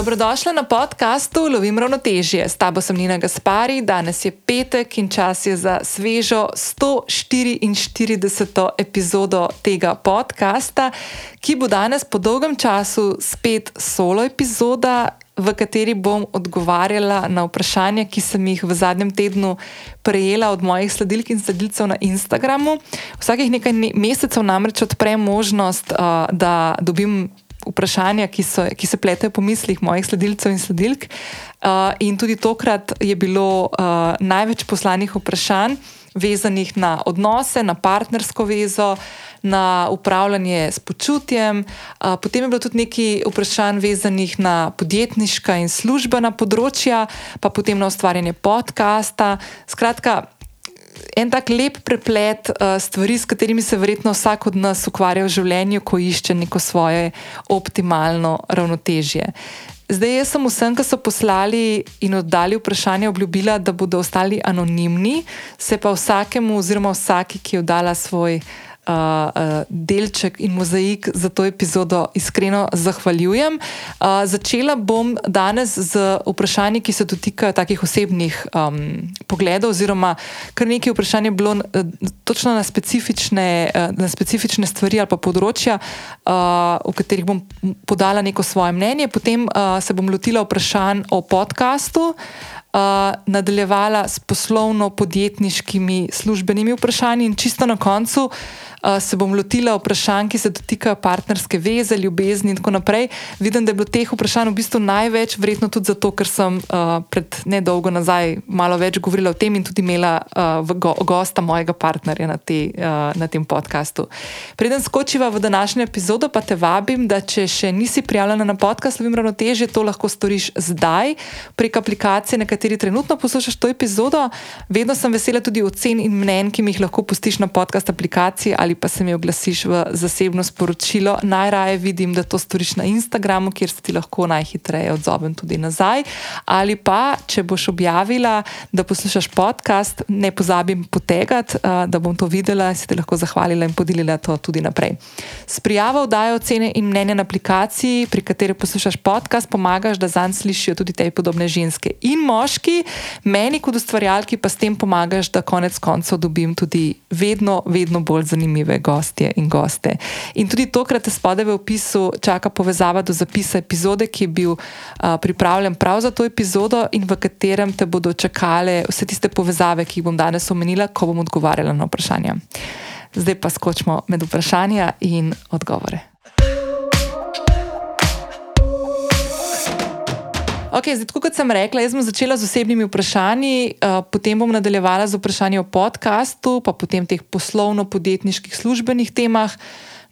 Dobrodošla na podkastu Lovim ravnotežje. S tabo sem Nina Gaspari, danes je petek in čas je za svežo 144. epizodo tega podcasta, ki bo danes po dolgem času spet solo epizoda, v kateri bom odgovarjala na vprašanja, ki sem jih v zadnjem tednu prejela od mojih sledilk in sledilcev na Instagramu. Vsakih nekaj mesecev namreč odpre možnost, uh, da dobim vprašanja, ki, so, ki se pletejo po mislih mojih sledilcev in sledilk. Uh, in tudi tokrat je bilo uh, največ poslanih vprašanj, vezanih na odnose, na partnersko vezo, na upravljanje s počutjem. Uh, potem je bilo tudi nekaj vprašanj, vezanih na podjetniška in službena področja, pa potem na ustvarjanje podcasta. Skratka, en tak lep preplet uh, stvari, s katerimi se verjetno vsak od nas ukvarja v življenju, ko išče neko svoje optimalno ravnotežje. Zdaj, jaz sem vsem, ki so poslali in oddali vprašanje, obljubila, da bodo ostali anonimni, se pa vsakemu, oziroma vsaki, ki je oddala svoj uh, delček in mozaik za to epizodo iskreno zahvaljujem. Uh, začela bom danes z vprašanji, ki se dotikajo takih osebnih um, pogledov, oziroma kar nekaj vprašanj je bilo uh, točno na specifične, uh, na specifične stvari ali pa področja, uh, v katerih bom podala neko svoje mnenje. Potem uh, se bom lotila vprašanj o podkastu. Uh, nadaljevala s poslovno-podjetniškimi službenimi vprašanji, in čisto na koncu uh, se bom lotila vprašanj, ki se dotikajo partnerske veze, ljubezni in tako naprej. Vidim, da je bilo teh vprašanj v bistvu največ, verjetno tudi zato, ker sem uh, pred nedolgo nazaj malo več govorila o tem in tudi imela uh, go gosta mojega partnerja na, te, uh, na tem podkastu. Preden skočiva v današnjo epizodo, pa te vabim, da če še nisi prijavljena na podcast Lovim ravnotežje, to lahko storiš zdaj prek aplikacije, na kateri trenutno poslušaš to epizodo. Vedno sem vesela tudi ocen in mnen, ki mi jih lahko pustiš na podcast aplikaciji ali pa se mi oglasiš v zasebno sporočilo. Najraje vidim, da to storiš na Instagramu, kjer se ti lahko najhitreje odzovem tudi nazaj. Ali pa, če boš objavila, da poslušaš podcast, ne pozabim potegati, da bom to videla in se ti lahko zahvalila in podelila to tudi naprej. S prijavo dajo ocene in mnenja na aplikaciji, pri kateri poslušaš podcast, pomagaš, da zanj slišijo tudi te podobne ženske in moški, meni kot ustvarjalki pa s tem pomagaš, da konec koncev dobim tudi vedno, vedno bolj zanimive zanimive gostje in goste. In tudi tokrat te spode v opisu čaka povezava do zapisa epizode, ki je bil uh, pripravljen prav za to epizodo in v katerem te bodo čakale vse tiste povezave, ki jih bom danes omenila, ko bom odgovarjala na vprašanja. Zdaj pa skočimo med vprašanja in odgovore. Okay, zdaj, kot sem rekla, jaz sem začela z osebnimi vprašanji, uh, potem bom nadaljevala z vprašanji o podkastu, pa potem teh poslovno-podjetniških službenih temah.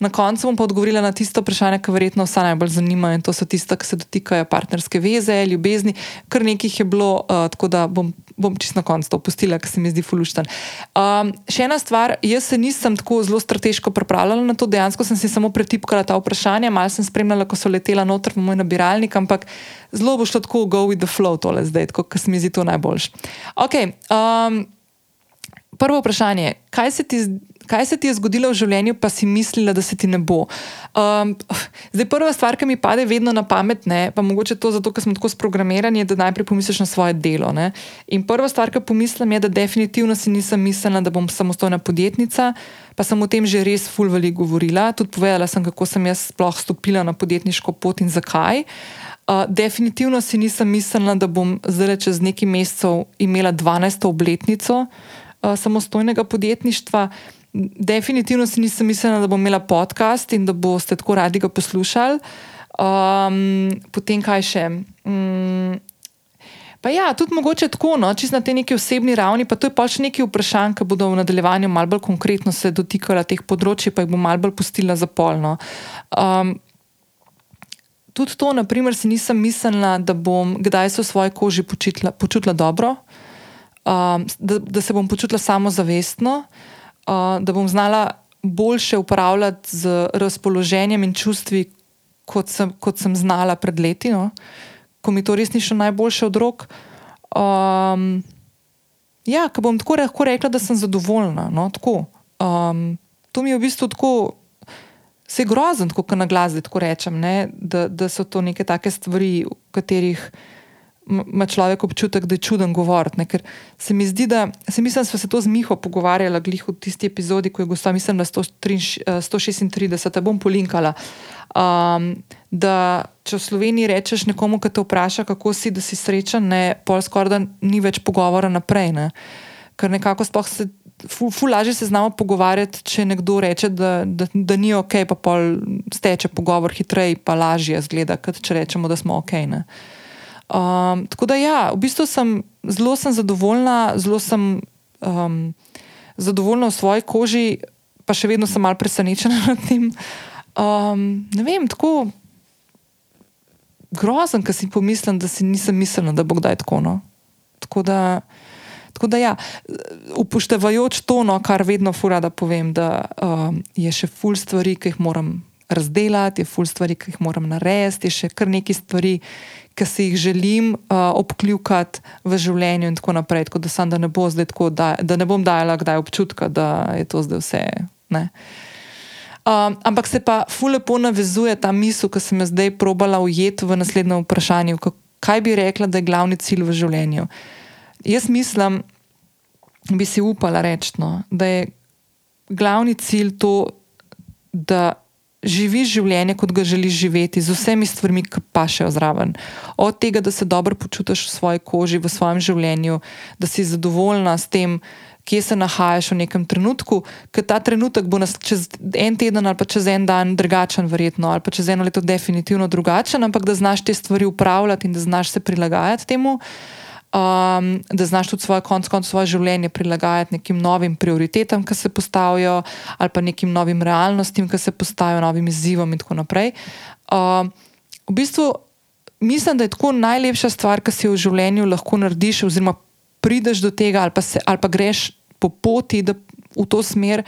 Na koncu bom pa odgovorila na tisto vprašanje, ki verjetno vsa najbolj zanima, in to so tiste, ki se dotikajo partnerske veze, ljubezni. Kar nekaj je bilo, uh, tako da bom bom čisto na koncu to opustila, ker se mi zdi fulušten. Um, še ena stvar, jaz se nisem tako zelo strateško pripravljala na to, dejansko sem si samo pretipkala ta vprašanja, malo sem spremljala, ko so letela noter v moj nabiralnik, ampak zelo bo šlo tako, go with the flow, tole zdaj, ker se mi zdi to najboljš. Okay, um, prvo vprašanje, kaj se ti zdi? Kaj se ti je zgodilo v življenju, pa si mislila, da se ti ne bo. Um, zdaj, prva stvar, ki mi pade vedno na pamet, ne, pa mogoče to zato, ker smo tako sprogramirani, je, da najprej pomisliš na svoje delo. Ne. In prva stvar, ki pomislim, je, da definitivno si nisem mislila, da bom samostojna podjetnica. Pa sem o tem že res fulvali govorila, tudi povedala sem, kako sem jaz sploh stopila na podjetniško pot in zakaj. Uh, definitivno si nisem mislila, da bom zdaj čez nekaj mesecev imela 12. obletnico uh, samostojnega podjetništva. Definitivno si nisem mislila, da bom imela podcast in da boste tako radi ga poslušali. Um, potem kaj še. Um, pa ja, tudi mogoče tako, no, čisto na tej neki osebni ravni, pa to je pač nekaj vprašanj, ki bodo v nadaljevanju malo bolj konkretno se dotikala teh področji, pa jih bom malo bolj pustila za polno. Um, tudi to, naprimer, si nisem mislila, da bom kdaj se v svoji koži počutila, počutila dobro, um, da, da se bom počutila samozavestno da bom znala boljše upravljati z razpoloženjem in čustvi, kot sem, kot sem znala pred leti, no? ko mi to res ni šlo najboljše od rok. Um, ja, ko bom tako lahko rekla, da sem zadovoljna. No? Tako. Um, to mi je v bistvu tako. se je grozen, tako na glas, da tako rečem, ne, da, da so to neke take stvari, v katerih ima človek občutek, da je čuden govoriti. Ker se mi zdi, da se mislim, da smo se to z Miho pogovarjali glih v tisti epizodi, ko je gosta, mislim, da 136, da bom polinkala. Um, da če v Sloveniji rečeš nekomu, ki te vpraša, kako si, da si srečen, ne, pol skoraj da ni več pogovora naprej. Ne. Ker nekako sploh se. Ful, ful lažje se znamo pogovarjati, če nekdo reče, da, da, da ni ok, pa pol steče pogovor hitreje, pa lažje zgleda, kot če rečemo, da smo ok. Ne. Um, tako da, ja, v bistvu sem zelo sem zadovoljna, zelo sem um, zadovoljna v svoji koži, pa še vedno sem malo presenečena nad tem. Um, ne vem, tako grozen, ker si pomislim, da si nisem mislila, da bo kdaj tako. No? Tako da. Tako da, ja, upoštevajoč to, no, kar vedno fura, da povem, da um, je še ful stvari, ki jih moram razdeliti, je ful stvari, ki jih moram narediti, je še kar nekaj stvari, ki si jih želim uh, obkljukati v življenju, in tako naprej. Tako da, sam, da, ne tako, da, da ne bom dajala kdaj občutka, da je to zdaj vse. Um, ampak se pa fulepo navezuje ta misel, ki sem jo zdaj probala ujeti v naslednjem vprašanju. Kaj bi rekla, da je glavni cilj v življenju? Jaz mislim, bi si upala reči, no, da je glavni cilj to, da živiš življenje, kot ga želiš živeti, z vsemi stvarmi, ki pa še ozraven. Od tega, da se dobro počutiš v svoji koži, v svojem življenju, da si zadovoljna s tem, kje se nahajaš v nekem trenutku, ker ta trenutek bo nas čez en teden ali pa čez en dan drugačen, verjetno, ali pa čez eno leto definitivno drugačen, ampak da znaš te stvari upravljati in da znaš se prilagajati temu um, da znaš tudi svoje, konc konc svoje življenje prilagajati nekim novim prioritetam, ki se postavijo, ali pa nekim novim realnostim, ki se postavijo, novim izzivom in tako naprej. Um, v bistvu mislim, da je tako najlepša stvar, ki si jo v življenju lahko narediš, oziroma prideš do tega, ali pa, se, ali pa greš po poti da, v to smer,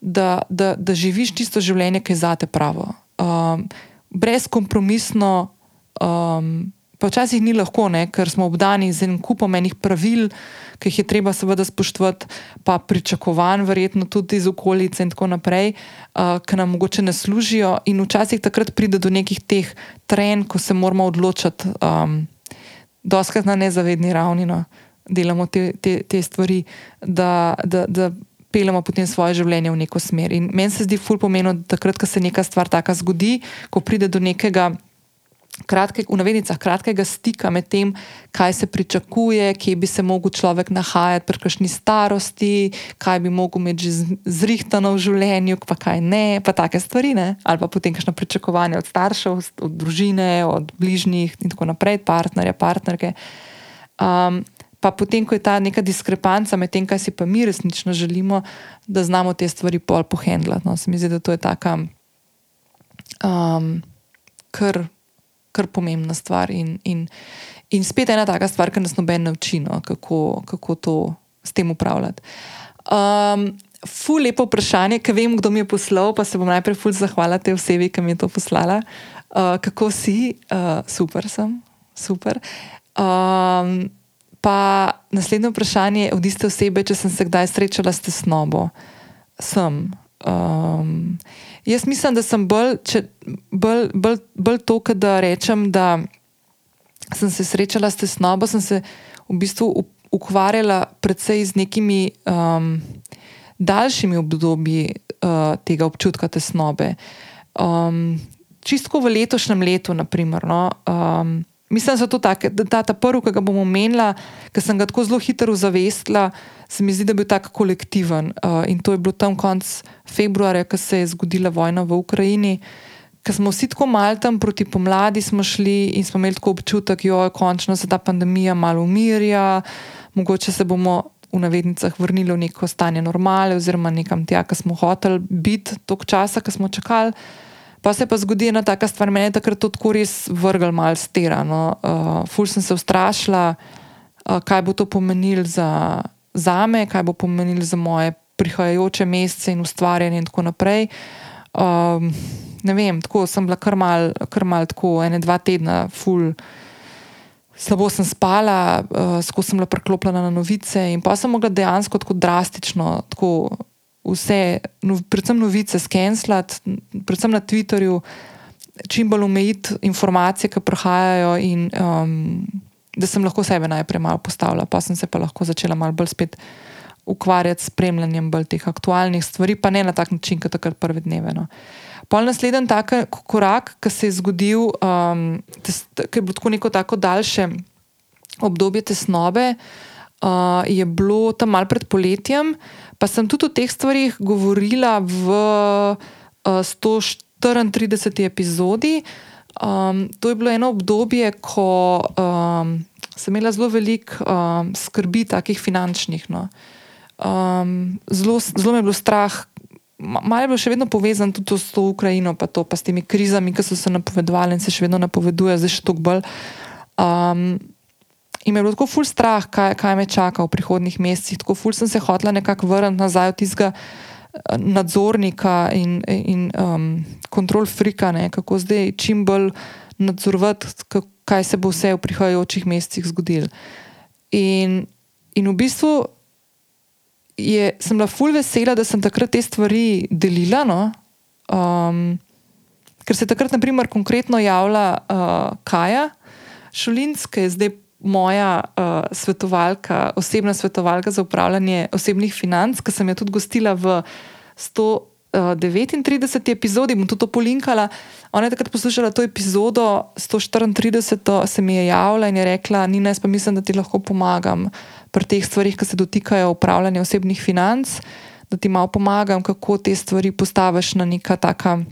da, da, da živiš tisto življenje, ki je zate pravo. Um, brezkompromisno. Um, Pa včasih ni lahko, ne, ker smo obdani z enim kupom enih pravil, ki jih je treba seveda spoštovati, pa pričakovan, verjetno tudi iz okolice in tako naprej, uh, ki nam mogoče ne služijo. In včasih takrat pride do nekih teh trenj, ko se moramo odločiti, um, doskrat na nezavedni ravni, no, delamo te, te, te stvari, da, da, da peljemo potem svoje življenje v neko smer. In meni se zdi ful pomeno, da takrat, ko se neka stvar taka zgodi, ko pride do nekega kratke, v navednicah kratkega stika med tem, kaj se pričakuje, kje bi se lahko človek nahajati pri kakšni starosti, kaj bi lahko imeti že zrihtano v življenju, pa kaj ne, pa take stvari, ne? ali pa potem kakšno pričakovanje od staršev, od družine, od bližnjih in tako naprej, partnerja, partnerke. Um, pa potem, ko je ta neka diskrepanca med tem, kaj si pa mi resnično želimo, da znamo te stvari pol pohendlati. No? Se mi zdi, da to je taka. Um, Ker kar pomembna stvar. In, in, in spet ena taka stvar, ki nas noben nauči, no, kako, kako to s tem upravljati. Um, ful lepo vprašanje, ki vem, kdo mi je poslal, pa se bom najprej ful zahvalila tej osebi, ki mi je to poslala. Uh, kako si, uh, super sem, super. Um, pa naslednje vprašanje od iste osebe, če sem se kdaj srečala s tesnobo. Sem. Um, jaz mislim, da sem bolj, če, bolj, bolj, bolj to, da rečem, da sem se srečala s tesnobo, sem se v bistvu ukvarjala predvsej z nekimi um, daljšimi obdobji uh, tega občutka tesnobe. Um, čistko v letošnjem letu, naprimer. No, um, Mislim, da, take, da ta, ta prvi, ki ga bom omenila, ki sem ga tako zelo hitro zavestila, se mi zdi, da je bil tako kolektiven. Uh, in to je bilo tam konec februarja, ko se je zgodila vojna v Ukrajini, ker smo vsi tako malo tam proti pomladi šli in smo imeli tako občutek, da je končno se ta pandemija malo umirja, mogoče se bomo v navednicah vrnili v neko stanje normale, oziroma nekam tja, kjer smo hoteli biti toliko časa, ki smo čakali. Pa se pa zgodi ena taka stvar, meni je takrat to tako res vrgel malo stera. No. Uh, ful sem se ustrašila, uh, kaj bo to pomenilo za, za me, kaj bo pomenilo za moje prihajajoče mesece in ustvarjanje in tako naprej. Um, ne vem, tako sem bila kar mal, kar mal tako ene, dva tedna, ful. Slabo sem spala, uh, skozi sem bila preklopljena na novice, in pa sem mogla dejansko tako drastično, tako vse, no, predvsem novice, skenslati, predvsem na Twitterju, čim bolj omejiti informacije, ki prihajajo, in um, da sem lahko sebe najprej malo postavila, pa sem se pa lahko začela malo bolj spet ukvarjati s spremljanjem bolj teh aktualnih stvari, pa ne na tak način, kot takrat prve dneve. No. Pol naslednji tak korak, ki se je zgodil, um, ki je bilo tako neko tako daljše obdobje tesnobe, uh, je bilo tam mal pred poletjem, pa sem tudi o teh stvarih govorila v uh, 134. epizodi. Um, to je bilo eno obdobje, ko um, sem imela zelo veliko um, skrbi, takih finančnih. No. Um, zelo, zelo me je bilo strah. Malo je bilo še vedno povezano tudi s to Ukrajino, pa, to, pa s temi krizami, ki so se napovedovali in se še vedno napovedujejo, zdaj še toliko bolj. Um, in me je bilo tako ful strah, kaj, kaj me čaka v prihodnih mesecih. Tako ful sem se hotela nekako vrniti nazaj od tistega eh, nadzornika in, in um, kontrol frika, ne, kako zdaj čim bolj nadzorovati, kaj se bo vse v prihajajočih mesecih zgodilo. In, in v bistvu je, sem bila ful vesela, da sem takrat te stvari delila. No? Um, ker se je takrat, naprimer, konkretno javila uh, Kaja Šulinc, ki je zdaj moja uh, svetovalka, osebna svetovalka za upravljanje osebnih financ, ki sem jo tudi gostila v 100. 39. epizodi, bom tudi to polinkala. Ona je takrat poslušala to epizodo, 134. se mi je javila in je rekla: Nina, jaz pa mislim, da ti lahko pomagam pri teh stvarih, ki se dotikajo upravljanja osebnih financ, da ti malo pomagam, kako te stvari postaviš na, taka,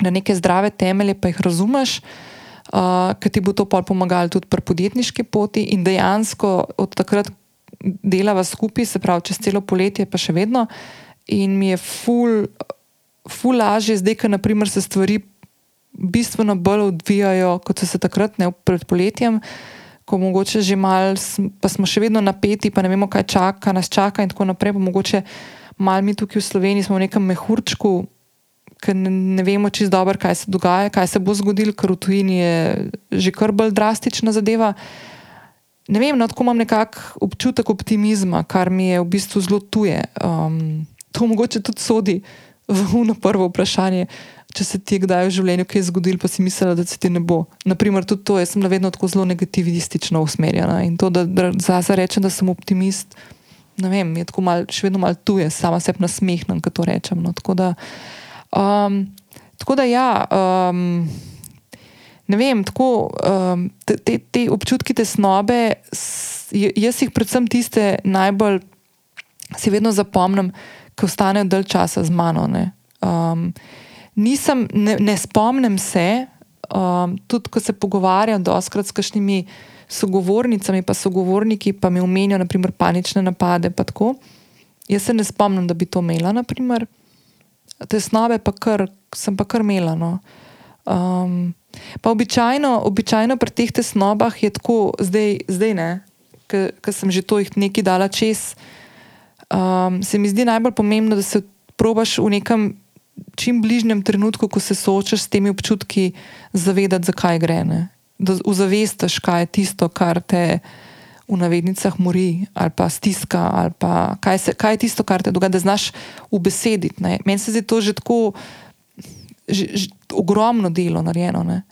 na neke zdrave temelje, pa jih razumeš. Uh, ker ti bo to pomagalo tudi pri podjetniški poti, in dejansko od takrat delava skupaj, se pravi, čez celo poletje, pa še vedno. In mi je ful, ful lažje zdaj, ker se stvari bistveno bolj odvijajo, kot so se takrat, ne pred poletjem. Uh, ko mogoče že malo, pa smo še vedno napeti, pa ne vemo, kaj čaka, nas čaka in tako naprej. Mogoče malo mi tukaj v Sloveniji smo v nekem mehurčku, ker ne, vemo čisto dobro, kaj se dogaja, kaj se bo zgodilo, ker v tujini je že kar bolj drastična zadeva. Ne vem, no, tako imam nekako občutek optimizma, kar mi je v bistvu zelo tuje. Um, to mogoče tudi sodi v eno prvo vprašanje če se ti je kdaj v življenju kaj zgodilo, pa si mislila, da se ti ne bo. Naprimer, tudi to, jaz sem vedno tako zelo negativistično usmerjena in to, da, da zdaj rečem, da sem optimist, ne vem, je tako mal, še vedno malo tuje, sama se nasmehnem, ko to rečem. No. Tako, da, um, tako da, ja. Um, Ne vem, tako um, te, te, občutki tesnobe, jaz jih predvsem tiste najbolj si vedno zapomnim, ki ostanejo dalj časa z mano. Um, nisem, ne, ne spomnim se, um, tudi ko se pogovarjam doskrat s kakšnimi sogovornicami, pa sogovorniki pa mi omenijo, naprimer, panične napade. Jaz se ne spomnim, da bi to imela, naprimer. Te snove pa kar, sem pa kar imela. No. Um, pa običajno, običajno pri teh tesnobah je tako, zdaj, zdaj ne, ker sem že to jih nekaj dala čez. Um, se mi zdi najbolj pomembno, da se probaš v nekem čim bližnjem trenutku, ko se soočaš s temi občutki, zavedati, zakaj gre. Ne? Da ozavestiš, kaj je tisto, kar te v navednicah mori, ali pa stiska, ali pa kaj, se, kaj je tisto, kar te dogaja, da znaš ubesediti. Meni se zdi to že tako že, že ogromno delo narejeno. Ne?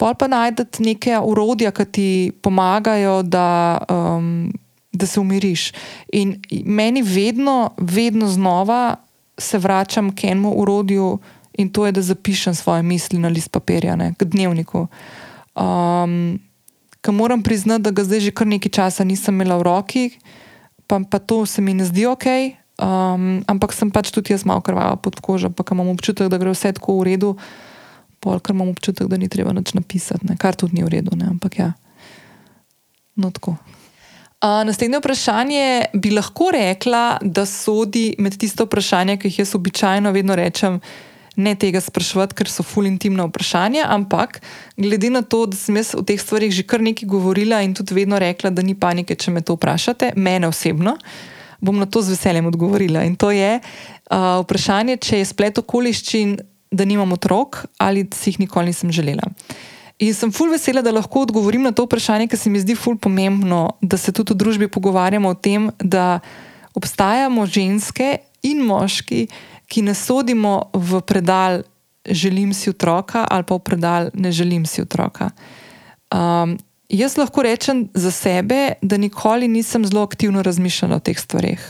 Pol pa najdete neke urodja, ki ti pomagajo, da, um, da se umiriš. In meni vedno, vedno znova se vračam k enemu urodju in to je, da zapišem svoje misli na list papirja, ne, k dnevniku. Um, Ker moram priznati, da ga zdaj že kar nekaj časa nisem imela v roki, pa, pa to se mi ne zdi ok, um, ampak sem pač tudi jaz malo krvava pod kožo, pa imam občutek, da gre vse tako v redu, pol, ker imam občutek, da ni treba nič napisati, ne, kar tudi ni v redu, ne, ampak ja, no tako. Uh, naslednje vprašanje bi lahko rekla, da sodi med tisto vprašanje, ki jih jaz običajno vedno rečem, ne tega sprašovati, ker so ful intimna vprašanja, ampak glede na to, da sem jaz o teh stvarih že kar nekaj govorila in tudi vedno rekla, da ni panike, če me to vprašate, mene osebno, bom na to z veseljem odgovorila. In to je uh, vprašanje, če je splet okoliščin, da nimam otrok ali si jih nikoli nisem želela. In sem ful vesela, da lahko odgovorim na to vprašanje, ker se mi zdi ful pomembno, da se tudi v družbi pogovarjamo o tem, da obstajamo ženske in moški, ki ne sodimo v predal, želim si otroka, ali pa v predal, ne želim si otroka. Um, jaz lahko rečem za sebe, da nikoli nisem zelo aktivno razmišljala o teh stvarih.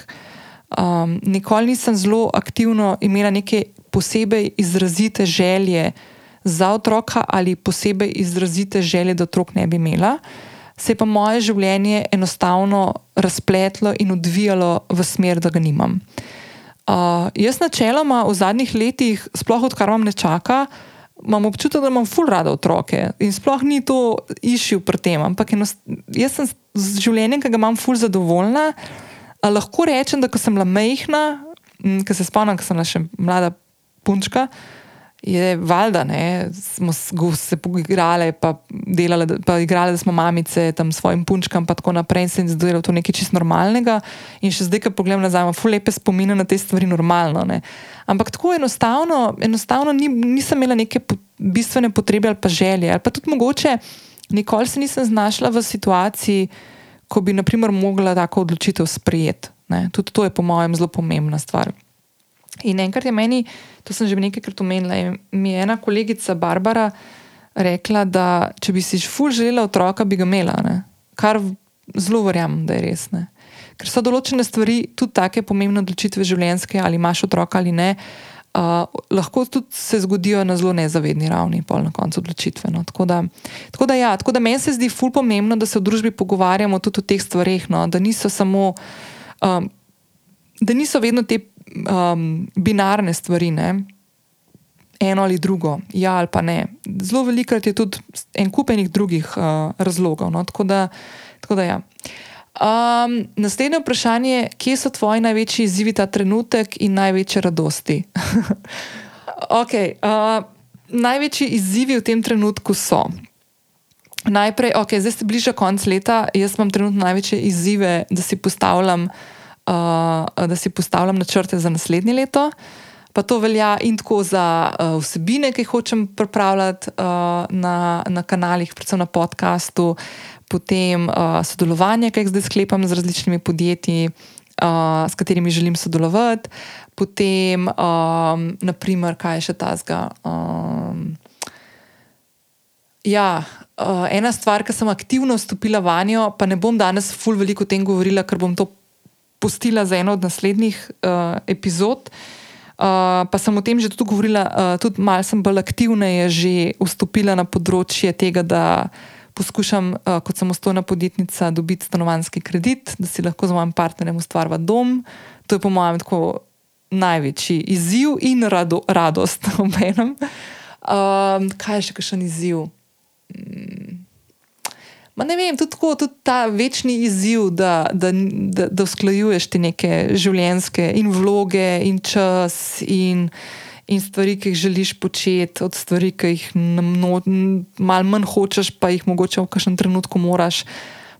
Um, nikoli nisem zelo aktivno imela neke posebej izrazite želje za otroka ali posebej izrazite želje, da otrok ne bi imela. Se je pa moje življenje enostavno razpletlo in odvijalo v smer, da ga nimam. Uh, jaz načeloma v zadnjih letih, sploh odkar vam ne čaka, imam občutek, da imam ful rada otroke in sploh ni to išil pri tem. Ampak jaz sem z življenjem, ki ga imam ful zadovoljna. Lahko rečem, da ko sem bila mehna, ker se spomnim, ko sem bila še mlada punčka, je valjda, ne, smo se poigrali, pa delali, pa igrali, da smo mamice tam svojim punčkam, pa tako naprej, in se jim zdelo to nekaj čist normalnega. In še zdaj, ko pogledam nazaj, imam ful lepe spomine na te stvari normalno. Ne. Ampak tako enostavno, enostavno ni, nisem imela neke bistvene potrebe ali pa želje. Ali pa tudi mogoče nikoli se nisem znašla v situaciji, ko bi, naprimer, mogla tako odločitev sprejeti. Tudi to je, po mojem, zelo pomembna stvar. In enkrat je meni, to sem že nekajkrat omenila, mi je ena kolegica Barbara rekla, da če bi si ful želela otroka, bi ga imela. Ne? Kar zelo verjamem, da je res. Ne? Ker so določene stvari, tudi take pomembne odločitve življenjske, ali imaš otroka ali ne, uh, lahko tudi se zgodijo na zelo nezavedni ravni, pol na koncu odločitve. No? Tako, da, tako, da, ja, tako da meni se zdi ful pomembno, da se v družbi pogovarjamo tudi o teh stvareh, no? da niso samo. Um, Da niso vedno te um, binarne stvari, ne? eno ali drugo, ja ali pa ne. Zelo velikokrat je tudi en kupenih drugih uh, razlogov. No? Tako da, tako da ja. Um, naslednje vprašanje je, kje so tvoji največji izzivi ta trenutek in največje radosti? okay, uh, največji izzivi v tem trenutku so. Najprej, okay, zdaj se bliža konec leta, jaz imam trenutno največje izzive, da si postavljam uh, da si postavljam načrte za naslednje leto. Pa to velja in tako za uh, vsebine, ki jih hočem pripravljati uh, na, na kanalih, predvsem na podkastu, potem uh, sodelovanje, ki jih zdaj sklepam z različnimi podjetji, uh, s katerimi želim sodelovati, potem, um, naprimer, kaj je še ta zga. Um, ja. Uh, ena stvar, ki sem aktivno vstopila v njo, pa ne bom danes ful veliko o tem govorila, ker bom to pustila za eno od naslednjih uh, epizod. Uh, pa sem o tem že tudi govorila, uh, tudi malo sem bolj aktivna, je že vstopila na področje tega, da poskušam uh, kot samostojna podjetnica dobiti stanovanski kredit, da si lahko z mojim partnerjem ustvarjava dom. To je po mojem tako največji izziv in rado, radost ob enem. Uh, kaj je še kakšen izziv? Ma ne vem, tudi, tako, tudi ta večni izziv, da, da, da, da usklajuješ te neke življenjske in vloge, in čas, in, in stvari, ki jih želiš početi, od stvari, ki jih malo manj hočeš, pa jih mogoče v kakšnem trenutku moraš.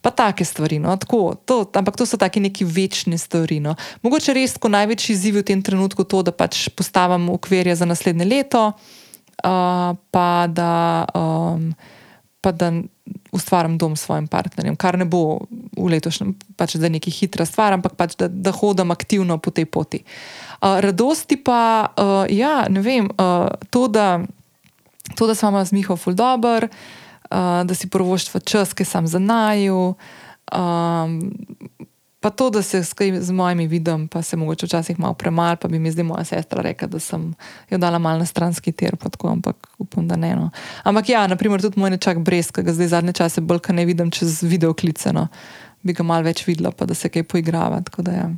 Pa take stvari. No? Tako, to, ampak to so taki neki večni stvari. No? Mogoče res, ko največji izziv v tem trenutku je to, da pač postavim okvirje za naslednje leto, uh, pa da. Um, pa da ustvarjam dom s svojim partnerjem, kar ne bo v letošnjem, pač da je neki hitra stvar, ampak pač da, da hodim aktivno po tej poti. Uh, radosti pa, uh, ja, ne vem, uh, to, da, to, da sem z Miho fuldober, uh, da si prvoštva čas, ki sem za naju. Um, Pa to, da se z mojimi vidim, pa se mogoče včasih malo premalo, pa bi mi zdaj moja sestra rekla, da sem jo dala malo na stranski tir, tako, ampak upam, da ne. No. Ampak ja, naprimer tudi moj nečak brez, ki ga zdaj zadnje čase bolj, kaj ne vidim čez video klice, no. bi ga malo več videla, pa da se kaj poigrava. Ja.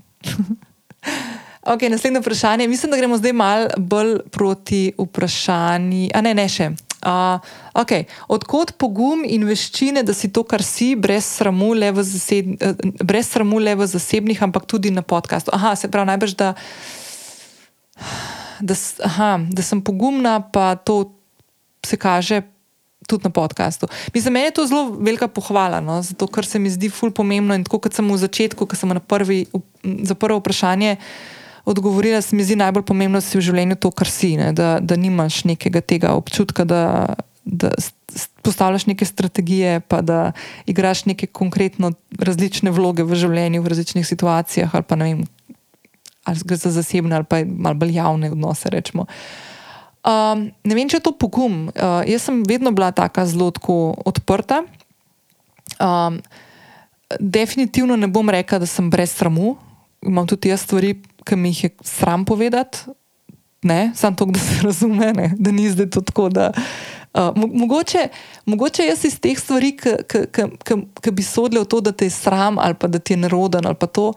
ok, naslednje vprašanje. Mislim, da gremo zdaj malo bolj proti vprašanju. A ne, ne še. Uh, okay. Odkot pogum in veščine, da si to, kar si, brez sramu, le v, zased, uh, brez sramu le v zasebnih, ampak tudi na podkastu. Aha, se pravi, najbrž, da, da, aha, da sem pogumna, pa to se kaže tudi na podkastu. Za mene je to zelo velika pohvala, no? zato ker se mi zdi ful pomembno in tako kot sem v začetku, ko sem na prvi, za prvo vprašanje odgovorila, se mi zdi najbolj pomembno, da si v življenju to, kar si, ne? da, da nimaš nekega tega občutka, da, da postavljaš neke strategije, pa da igraš neke konkretno različne vloge v življenju, v različnih situacijah, ali pa ne vem. ali gre za zasebne ali pa malo bolj javne odnose. Um, ne vem, če je to pogum. Uh, jaz sem vedno bila tako zelo odprta. Um, definitivno ne bom rekla, da sem brez sramu. Imam tudi jaz stvari, ki mi jih je sram povedati. Ne, samo to, da se razume, ne? da ni zdaj to tako. Da, uh, mogoče, mogoče jaz iz teh stvari, ki bi sodili v to, da te je sram ali pa da ti je neroden ali pa to,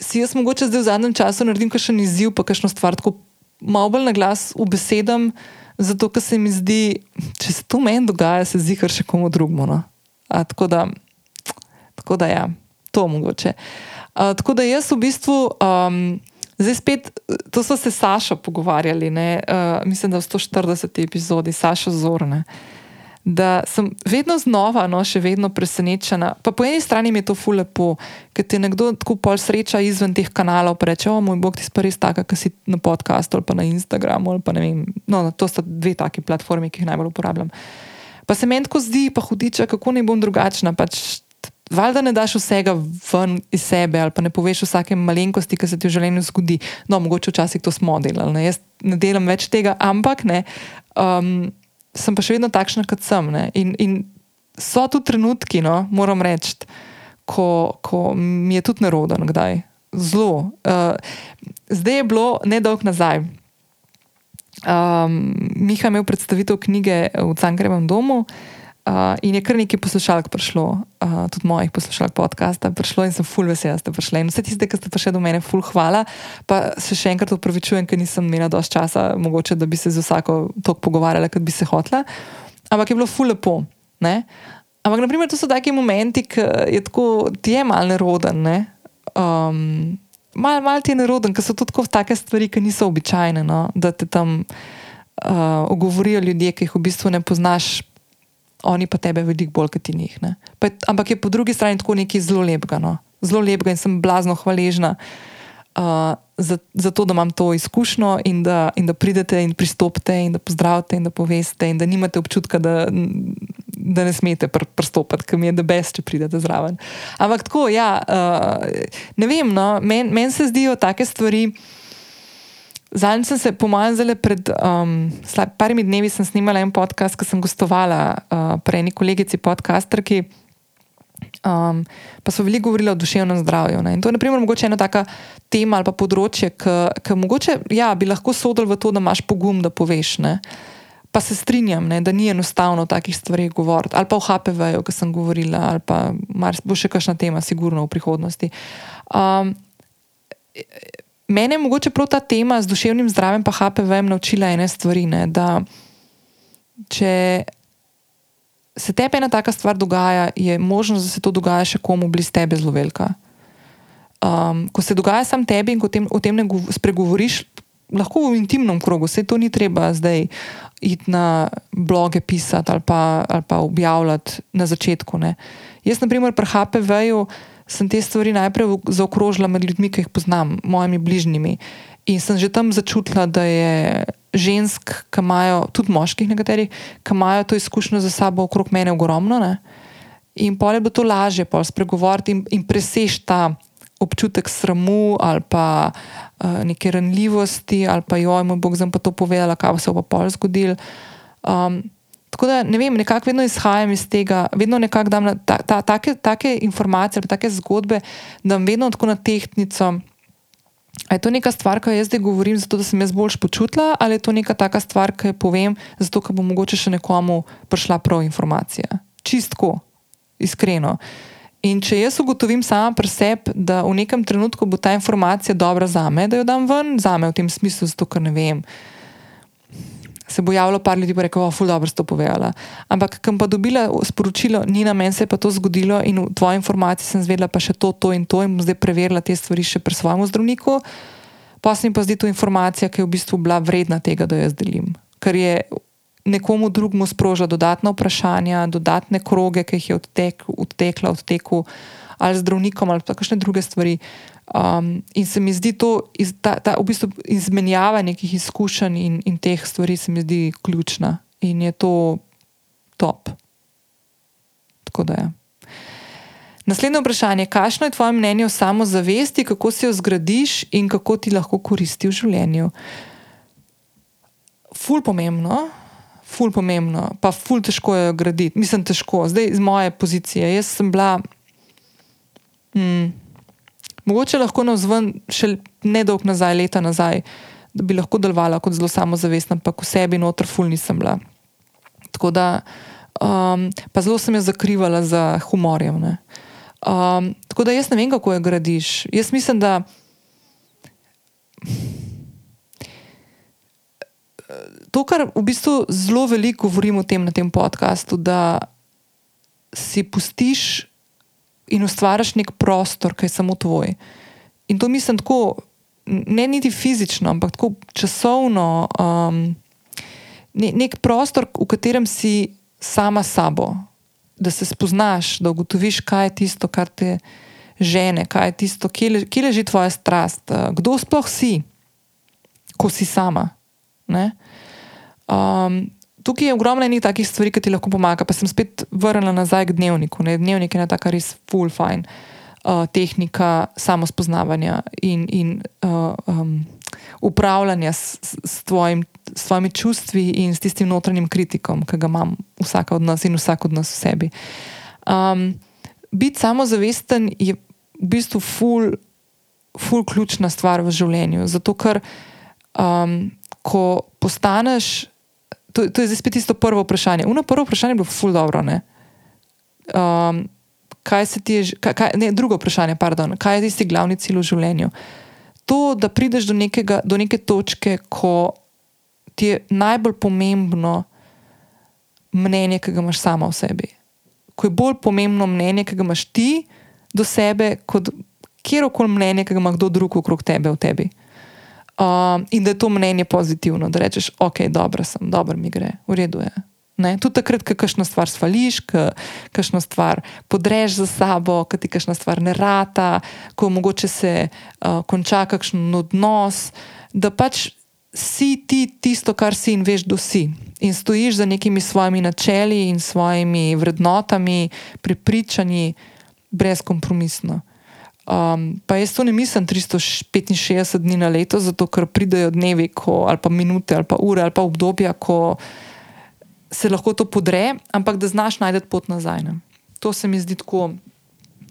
si jaz mogoče zdaj v zadnjem času naredim kakšen izziv, pa kakšno stvar tako malo bolj na glas v besedam, zato ker se mi zdi, če se to meni dogaja, se zdi kar še komu drugemu. No? Tako, tako da, ja, to mogoče. A, tako da jaz v bistvu, um, zdaj spet, to so se Saša pogovarjali, uh, mislim, da v 140 epizodi, Saša Zorne. Uh, da sem vedno znova, no, še vedno presenečena. Pa po eni strani mi je to fulepo, ker ti nekdo tako pol sreča izven teh kanalov, pa reče: O moj bog, ti si pa res taka, ki si na podkastu ali pa na Instagramu. Pa vem, no, to sta dve taki platformi, ki jih najbolj uporabljam. Pa se meni tako zdi, pa hudiča, kako ne bom drugačna. Pač, Valjda ne daš vsega ven iz sebe, ali pa ne poveš vsake malenkosti, ki se ti v življenju zgodi. No, mogoče včasih to smo delali, ne? jaz ne delam več tega, ampak ne. Um, sem pa še vedno takšna, kot sem. In, in so tu trenutki, no, moram reči, ko, ko mi je tudi neroden, kdaj. Zelo. Uh, zdaj je bilo nedolg nazaj. Um, Miha je imel predstavitev knjige v Cankrevem domu. Uh, in je kar nekaj poslušalk prišlo, uh, tudi mojih poslušalk podcasta, prišlo in sem full vesela, da ste prišli. In vse tiste, ki ste prišli do mene, full hvala. Pa se še enkrat upravičujem, ker nisem imela dovolj časa, mogoče da bi se z vsako tok pogovarjala, kot bi se hotla. Ampak je bilo full lepo. Ne? Ampak, naprimer, to so taki momenti, ki je tako, ti je mal neroden. Ne? Um, mal, mal ti je neroden, ker so to tako take stvari, ki niso običajne, no? da te tam uh, ogovorijo ljudje, ki jih v bistvu ne poznaš oni pa tebe veliko bolj kot njih. Pa, ampak je po drugi strani tako nekaj zelo lepega. No? Zelo lepega in sem blazno hvaležna uh, za, za to, da imam to izkušnjo in da, in da pridete in pristopite in da pozdravite in da poveste in da nimate občutka, da, da ne smete pr pristopiti, ker mi je da best, če pridete zraven. Ampak tako, ja, uh, ne vem, no, meni men se zdijo take stvari. Zadnjič sem se, po mojem, zelo pred um, parimi dnevi snimala en podcast, ki sem gostovala uh, pri eni kolegici podcasterki. Um, pa so veliko govorili o duševnem zdravju. Ne? In to je, na primer, mogoče ena taka tema ali področje, ki ja, bi lahko sodel v to, da imaš pogum, da poveš. Ne? Pa se strinjam, ne, da ni enostavno o takih stvarih govoriti. Ali pa o HPV-ju, ki sem govorila, ali pa bo še kakšna tema, sigurno v prihodnosti. Um, Mene je mogoče prav ta tema z duševnim zdravjem in HPV-jem naučila ene stvari. Ne, da če se tebi ena taka stvar dogaja, je možnost, da se to dogaja še komu blizu tebe zelo velika. Um, ko se dogaja sam tebi in ko tem, o tem ne spregovoriš, lahko v intimnem krogu, vse to ni treba zdaj iti na bloge pisati ali pa, ali pa objavljati na začetku. Ne. Jaz, na primer, pri HPV-ju sem te stvari najprej zaokrožila med ljudmi, ki jih poznam, mojimi bližnjimi. In sem že tam začutila, da je žensk, ki imajo, tudi moških nekaterih, ki imajo to izkušnjo za sabo okrog mene ogromno. Ne? In pol je bilo to lažje, pol spregovoriti in, in presež ta občutek sramu ali pa uh, neke ranljivosti, ali pa joj, moj bog, zdaj pa to povedala, kaj se bo pol zgodil. Um, Tako da ne vem, nekako vedno izhajam iz tega, vedno nekako dam na ta, ta, take, take informacije, take zgodbe, da vam vedno tako na tehtnico. Je to neka stvar, ki jo jaz zdaj govorim, zato da sem jaz boljš počutila, ali je to neka taka stvar, ki jo povem, zato da bo mogoče še nekomu prišla prav informacija. Čistko, iskreno. In če jaz ugotovim sama pri sebi, da v nekem trenutku bo ta informacija dobra za me, da jo dam ven, za me v tem smislu, zato ker ne vem se bo javilo par ljudi, bo rekel, da je dobro to povedala. Ampak, kam pa dobila sporočilo, ni na meni se pa to zgodilo in v tvoji informaciji sem zvedela pa še to, to in to in bom zdaj preverila te stvari še pri svojem zdravniku. Pa se mi pa zdi to informacija, ki je v bistvu bila vredna tega, da jo jaz delim. Ker je nekomu drugemu sprožila dodatna vprašanja, dodatne kroge, ki jih je odtek, odtekla, odtekel ali zdravnikom ali pa kakšne druge stvari. Um, in se mi zdi to, iz, ta, ta v bistvu izmenjava nekih izkušenj in, in teh stvari, se mi zdi ključna in je to top. Tako da je. Naslednje vprašanje, kakšno je tvoje mnenje o samozavesti, kako si jo zgradiš in kako ti lahko koristi v življenju? Ful pomembno, ful pomembno, pa ful težko je graditi. Mislim, težko, zdaj iz moje pozicije. Jaz sem bila, hmm, mogoče lahko na vzven, še ne dolg nazaj, leta nazaj, da bi lahko delovala kot zelo samozavestna, ampak v sebi noter ful nisem bila. Tako da, um, pa zelo sem jo zakrivala za humorjem. Um, tako da jaz ne vem, kako jo gradiš. Jaz mislim, da. To, kar v bistvu zelo veliko govorim o tem na tem podkastu, da si pustiš in ustvariš nek prostor, ki je samo tvoj. In to mislim tako, ne niti fizično, ampak tako časovno, um, ne, nek prostor, v katerem si sama sabo, da se spoznaš, da ugotoviš, kaj je tisto, kar te žene, kaj je tisto, kje, le, kje leži tvoja strast, kdo sploh si, ko si sama. Um, tukaj je ogromno enih takih stvari, ki ti lahko pomaga. Pa sem spet vrnila nazaj k dnevniku. Ne? Dnevnik je ena taka res full fine uh, tehnika samospoznavanja in, in uh, um, upravljanja s, s, tvojim, s tvojimi čustvi in s tistim notranjim kritikom, ki ga imam vsak od nas in vsak od nas v sebi. Um, biti samozavesten je v bistvu full, full ključna stvar v življenju. Zato, ker um, ko postaneš. To, to je zdaj spet tisto prvo vprašanje. Uno prvo vprašanje je bilo ful dobro. Um, kaj se ti je, kaj, kaj, ne, drugo vprašanje, pardon, kaj je tisti glavni cilj v življenju? To, da prideš do, nekega, do neke točke, ko ti je najbolj pomembno mnenje, ki ga imaš sama v sebi. Ko je bolj pomembno mnenje, ki ga imaš ti do sebe, kot kjerkoli mnenje, ki ga ima kdo drug okrog tebe v tebi. Um, in da je to mnenje pozitivno, da rečeš, ok, dobro sem, dobro mi gre, v redu je. Ne? Tudi takrat, ko kakšno stvar svališ, ko kakšno stvar podreš za sabo, ko ti kakšna stvar ne rata, ko mogoče se uh, konča kakšen odnos, da pač si ti tisto, kar si in veš, da si. In stojiš za nekimi svojimi načeli in svojimi vrednotami, prepričanji, brezkompromisno. Um, pa jaz to ne mislim 365 dni na leto, zato ker pridejo dnevi, ko, ali pa minute, ali pa ure, ali pa obdobja, ko se lahko to podre, ampak da znaš najti pot nazaj. Ne. To se mi zdi tako.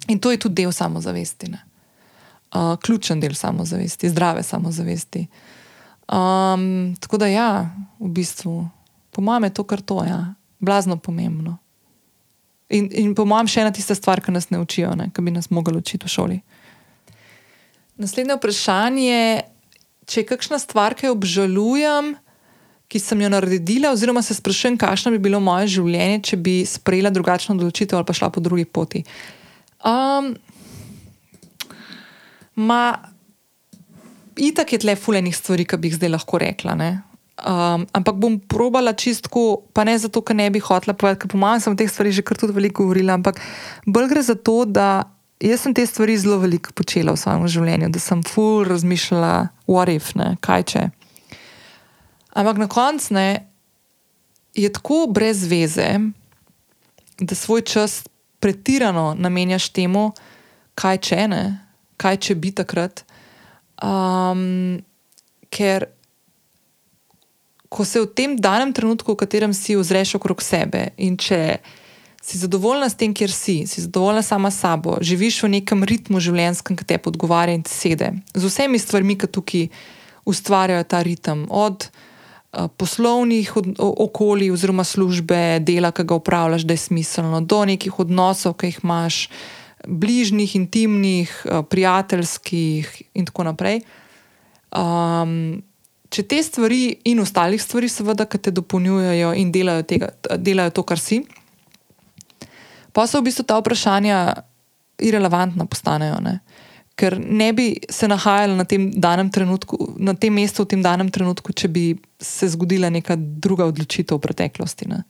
In to je tudi del samozavesti. Uh, ključen del samozavesti, zdrave samozavesti. Um, tako da, ja, v bistvu, po mojem, je to kar to, ja, blazno pomembno. In, in po mojem, še ena tista stvar, ki nas ne učijo, ki bi nas mogli učiti v šoli. Naslednje vprašanje je, če je kakšna stvar, ki jo obžalujem, ki sem jo naredila, oziroma se sprašujem, kakšno bi bilo moje življenje, če bi sprejela drugačno odločitev ali pa šla po drugi poti. Um, ma, itak je tle fulejnih stvari, ki bi jih zdaj lahko rekla. Um, ampak bom probala čistko, pa ne zato, ker ne bi hotela povedati, ker po mojem sem o teh stvarih že kar tudi veliko govorila, ampak bolj gre za to, da jaz sem te stvari zelo veliko počela v svojem življenju, da sem full razmišljala, what if, ne, kaj če. Ampak na koncu je tako brez veze, da svoj čas pretirano namenjaš temu, kaj če ne, kaj če bi takrat. Um, ker ko se v tem danem trenutku, v katerem si ozreš okrog sebe in če si zadovoljna s tem, kjer si, si zadovoljna sama s sabo, živiš v nekem ritmu življenjskem, ki te podgovarja in te sede, z vsemi stvarmi, ki tukaj ustvarjajo ta ritem. Od Eh, poslovnih okolij oziroma službe, dela, ki ga upravljaš, da je smiselno, do nekih odnosov, ki jih imaš, bližnjih, intimnih, eh, prijateljskih in tako naprej. Um, če te stvari in ostalih stvari, seveda, ki te dopolnjujejo in delajo, tega, delajo to, kar si, pa so v bistvu ta vprašanja irrelevantna postanejo. Ne? ker ne bi se nahajala na tem, trenutku, na tem mestu v tem danem trenutku, če bi se zgodila neka druga odločitev v preteklosti. Ne.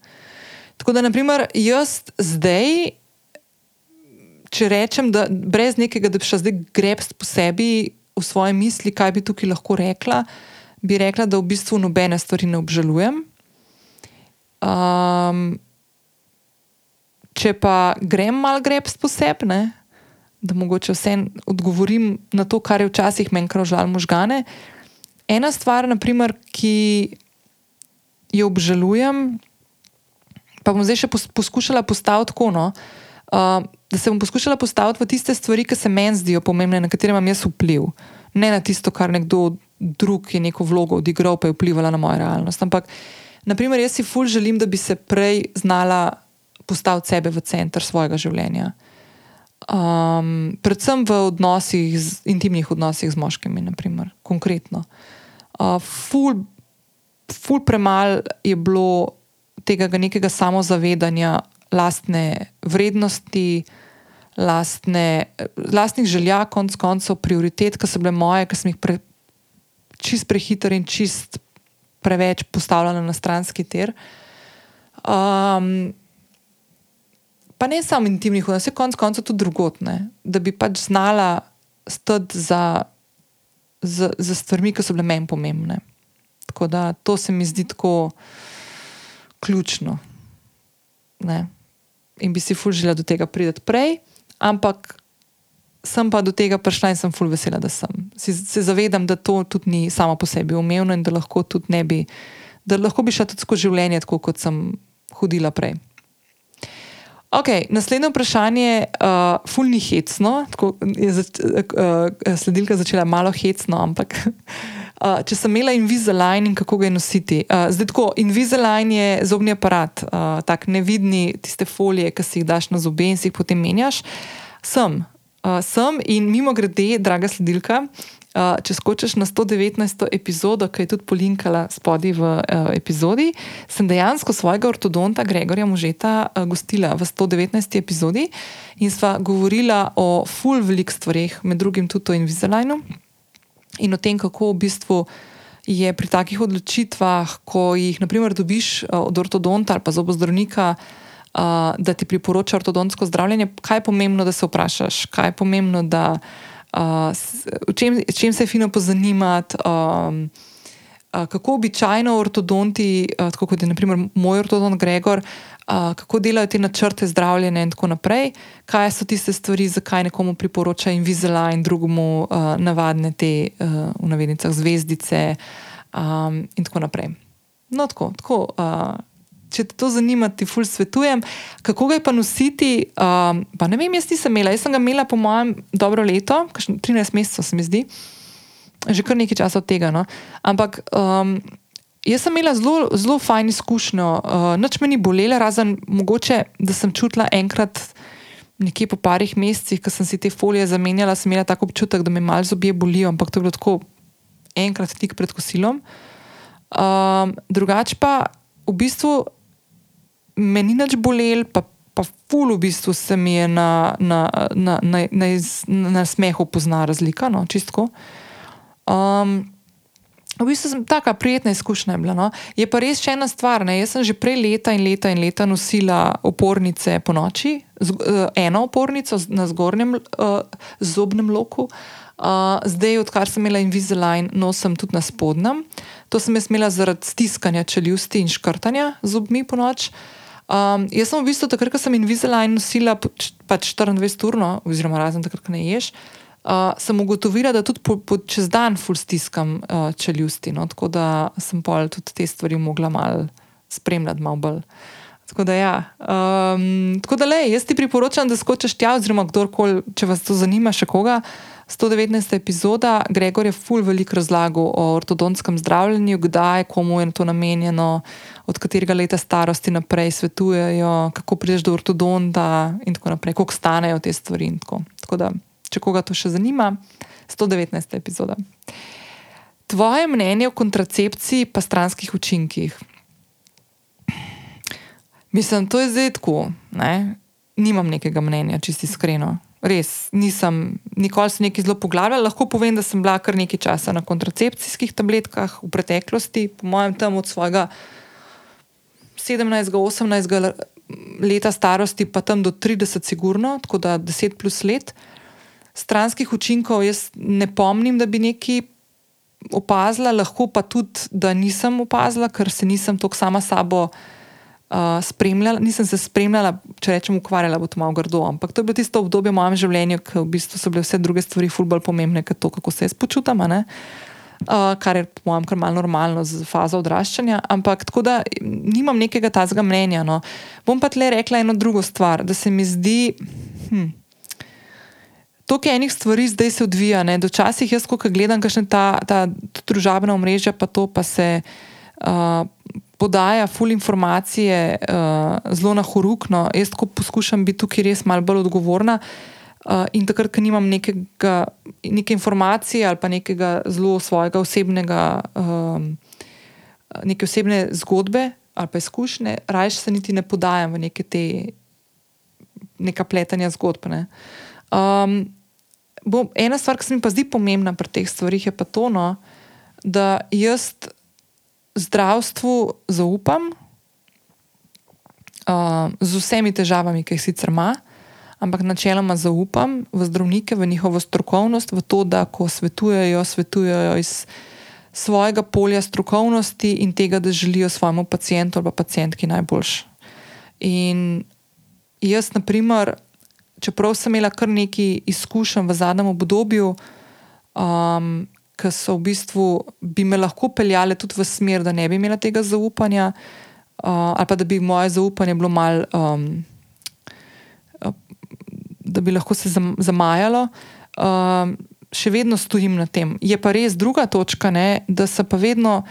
Tako da, naprimer, jaz zdaj, če rečem, da brez nekega, da bi šla zdaj grebst po sebi v svoje misli, kaj bi tukaj lahko rekla, bi rekla, da v bistvu nobene stvari ne obžalujem. Um, če pa grem mal greb posebne, da mogoče vsem odgovorim na to, kar je včasih meni krožalo možgane. Ena stvar, naprimer, ki jo obžalujem, pa bom zdaj še poskušala postaviti tako. No, uh, da se bom poskušala postaviti v tiste stvari, ki se meni zdijo pomembne, na katere imam jaz vpliv. Ne na tisto, kar nekdo drug je neko vlogo odigral, pa je vplivala na mojo realnost. Ampak, naprimer, jaz si ful želim, da bi se prej znala postaviti sebe v center svojega življenja. Um, predvsem v odnosih, z, intimnih odnosih z moškimi, naprimer, konkretno. Uh, ful, ful premalo je bilo tega nekega samozavedanja, lastne vrednosti, lastne, lastnih želja, konc koncev, prioritet, ki so bile moje, ki sem jih pre, čist prehiter in čist preveč postavljala na stranski ter. Um, pa ne samo intimnih, vse konc koncev tudi drugotne, da bi pač znala stati za, za, za stvarmi, ki so bile meni pomembne. Tako da to se mi zdi tako ključno. Ne? In bi si fulžila do tega priti prej, ampak sem pa do tega prišla in sem ful vesela, da sem. Si, se zavedam, da to tudi ni samo po sebi umevno in da lahko tudi ne bi, da lahko bi šla tudi skozi življenje, tako kot sem hodila prej. Ok, naslednje vprašanje je uh, fulni hecno. Tako je zač, uh, sledilka začela malo hecno, ampak uh, če sem imela Invisalign in kako ga je nositi. Uh, zdaj, tako, Invisalign je zobni aparat, uh, tako nevidni, tiste folije, ki si jih daš na zobe in si jih potem menjaš. Sem, uh, sem in mimo grede, draga sledilka, Uh, če skočiš na 119. epizodo, ki je tudi polinkala spodaj v uh, epizodi, sem dejansko svojega ortodonta Gregorja Možeta uh, gostila v 119. epizodi in sva govorila o full velik stvarih, med drugim tudi o Invisalignu in o tem, kako v bistvu je pri takih odločitvah, ko jih naprimer dobiš od ortodonta ali pa zobozdravnika. Uh, da ti priporoča ortodontsko zdravljenje, kaj je pomembno, da se vprašaš, kaj je pomembno, da uh, uh, čem, čem se je fino pozanimati. Um, uh, kako običajno ortodonti, uh, tako kot je naprimer moj ortodont Gregor, uh, kako delajo te načrte zdravljenja in tako naprej, kaj so tiste stvari, zakaj nekomu priporoča Invisalign, drugemu uh, navadne te uh, v navednicah zvezdice um, in tako naprej. No, tako. tako uh, če te to zanima, ti ful svetujem. Kako ga je pa nositi? Um, pa ne vem, jaz nisem imela. Jaz sem ga imela, po mojem, dobro leto, 13 mesecev, se mi zdi, že kar nekaj časa od tega. No? Ampak um, jaz sem imela zelo, zelo fajn izkušnjo, uh, noč me ni bolelo, razen mogoče, da sem čutila enkrat. Nekje po parih mesecih, ko sem si te folije zamenjala, sem imela tako občutek, da me malo zobje bolijo, ampak to je bilo tako enkrat tik pred kosilom. Um, drugače pa v bistvu me ni več bolel, pa, pa ful v bistvu se mi je na, na, na, na, na, na smehu pozna razlika, no, čistko. Um, V bistvu sem tako prijetna izkušnja bila. No. Je pa res še ena stvar. Ne. Jaz sem že prej leta in leta in leta nosila opornice po noči, z, uh, eno opornico na zgornjem uh, zobnem loku, uh, zdaj, odkar sem imela Invisalign, nosim tudi na spodnjem. To sem jaz imela zaradi stiskanja čeljusti in škrtanja zobmi po noči. Um, jaz sem v bistvu takrat, ko sem Invisalign nosila pač 24-urno, oziroma razen takrat, ko ne ješ, uh, sem ugotovila, da tudi po, po čez dan ful stiskam uh, čeljusti. No? Tako da sem pol tudi te stvari mogla mal spremljati, malo bolj. Tako da, ja. um, tako da le, jaz ti priporočam, da skočiš tja, oziroma kdorkoli, če vas to zanima, še koga. 119. epizoda, Gregor je ful velik razlagal o ortodonskem zdravljenju, kdaj, komu je to namenjeno, od katerega leta starosti naprej svetujejo, kako prideš do ortodonta in tako naprej, koliko stanejo te stvari. Tako. tako da, če koga to še zanima, 119. epizoda. Tvoje mnenje o kontracepciji pa stranskih učinkih. Mislim, to je zdaj tako. Nimam nekega mnenja, čisti iskreno res nisem, nikoli se nekaj zelo poglavljala. Lahko povem, da sem bila kar nekaj časa na kontracepcijskih tabletkah v preteklosti, po mojem, tam od svojega 17-18 leta starosti, pa tam do 30, sigurno, tako da 10 plus let. Stranskih učinkov jaz ne pomnim, da bi nekaj opazila, lahko pa tudi, da nisem opazila, ker se nisem tako sama sabo uh, spremljala, nisem se spremljala, če rečem, ukvarjala bo to malo grdo, ampak to je bilo tisto obdobje v mojem življenju, ko v bistvu so bile vse druge stvari ful bolj pomembne, kot to, kako se jaz počutam. Uh, kar je po mojem kar malo normalno z fazo odraščanja, ampak tako da nimam nekega tazga mnenja. No. Bom pa tle rekla eno drugo stvar, da se mi zdi. Hm, To, kar enih stvari zdaj se odvija, ne, dočasih jaz, ko gledam, kakšne ta, ta družabna omrežja, pa to pa se uh, podaja ful informacije uh, zelo na horukno. Jaz poskušam biti tukaj res malo bolj odgovorna uh, in takrat, ko nimam nekega, neke informacije ali pa nekega zelo svojega osebnega, um, neke osebne zgodbe ali pa izkušnje, raje se niti ne podajam v neke te neka pletanja zgodb. Ne. Um, bom, ena stvar, ki se mi pa zdi pomembna pri teh stvarih, je pa to, no, da jaz zdravstvu zaupam, uh, z vsemi težavami, ki jih sicer ima, ampak načeloma zaupam v zdravnike, v njihovo strokovnost, v to, da ko svetujejo, svetujejo iz svojega polja strokovnosti in tega, da želijo svojemu pacijentu ali pa pacijentki najboljš. In jaz, na primer, čeprav sem imela kar nekaj izkušenj v zadnjem obdobju, um, ki so v bistvu bi me lahko peljale tudi v smer, da ne bi imela tega zaupanja, uh, ali pa da bi moje zaupanje bilo mal, um, da bi lahko se zamajalo. Um, še vedno stojim na tem. Je pa res druga točka, ne, da se pa vedno,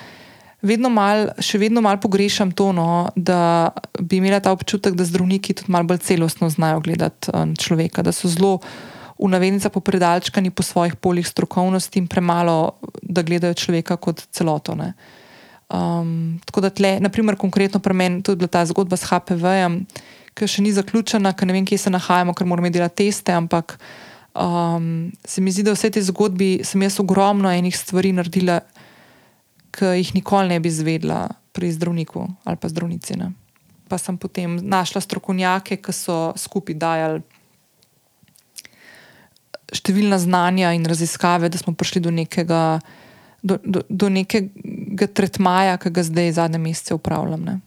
vedno mal, še vedno malo pogrešam to, no, da bi imela ta občutek, da zdravniki tudi malo bolj celostno znajo gledati um, človeka, da so zelo v navednicah popredalčkani po svojih poljih strokovnosti in premalo, da gledajo človeka kot celoto. Um, tako da, tle, naprimer, konkretno pri meni je bila ta zgodba s HPV-jem, ki še ni zaključena, ker ne vem, kje se nahajamo, ker moramo delati teste, ampak um, se mi zdi, da vse te zgodbi sem jaz ogromno enih stvari naredila, ki jih nikoli ne bi izvedla pri zdravniku ali pa zdravnici. Ne. Pa sem potem našla strokovnjake, ki so skupaj dajali številna znanja in raziskave, da smo prišli do nekega, do, do, do nekega tretmaja, ki ga zdaj zadnje mesece upravljam.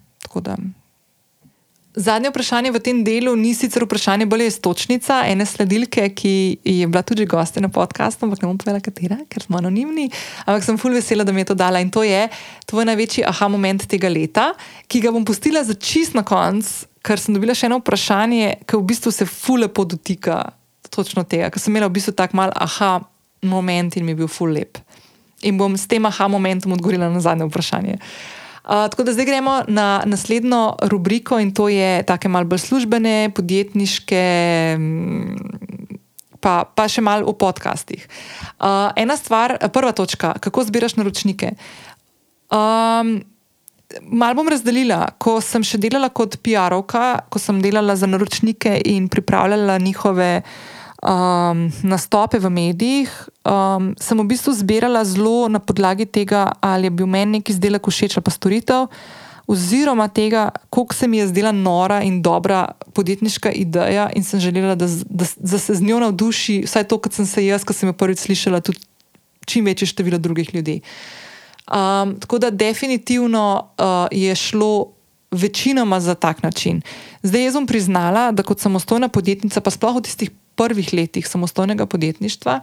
Zadnje vprašanje v tem delu ni sicer vprašanje, bolj je stočnica ene sledilke, ki je bila tudi gostja na podkastu, ampak ne bom povedala, katera, ker smo anonimni. Ampak sem fulj vesela, da mi je to dala in to je tvoj največji aha moment tega leta, ki ga bom pustila za čist na konc, ker sem dobila še eno vprašanje, ki v bistvu se fulj lepo dotika točno tega, ker sem imela v bistvu tako mal aha moment in mi je bil full lep. In bom s tem aha momentom odgovorila na zadnje vprašanje. Uh, tako da zdaj gremo na naslednjo rubriko in to je tako malo bolj službene, podjetniške, pa, pa še malo o podcastih. Uh, ena stvar, prva točka, kako zbiraš naročnike. Um, Mal bom razdelila, ko sem še delala kot PR-ovka, ko sem delala za naročnike in pripravljala njihove uh, um, nastope v medijih, um, sem v bistvu zbirala zelo na podlagi tega, ali je bil meni neki izdelek všeč ali pa storitev, oziroma tega, koliko se mi je zdela nora in dobra podjetniška ideja, in sem želela, da, da, da se z njo navduši, vsaj to, kot sem se jaz, ko sem jo prvič slišala, tudi čim večje število drugih ljudi. Um, tako da definitivno uh, je šlo. Večinoma za tak način. Zdaj, jaz bom priznala, da kot samostojna podjetnica, pa sploh v tistih prvih letih samostojnega podjetništva,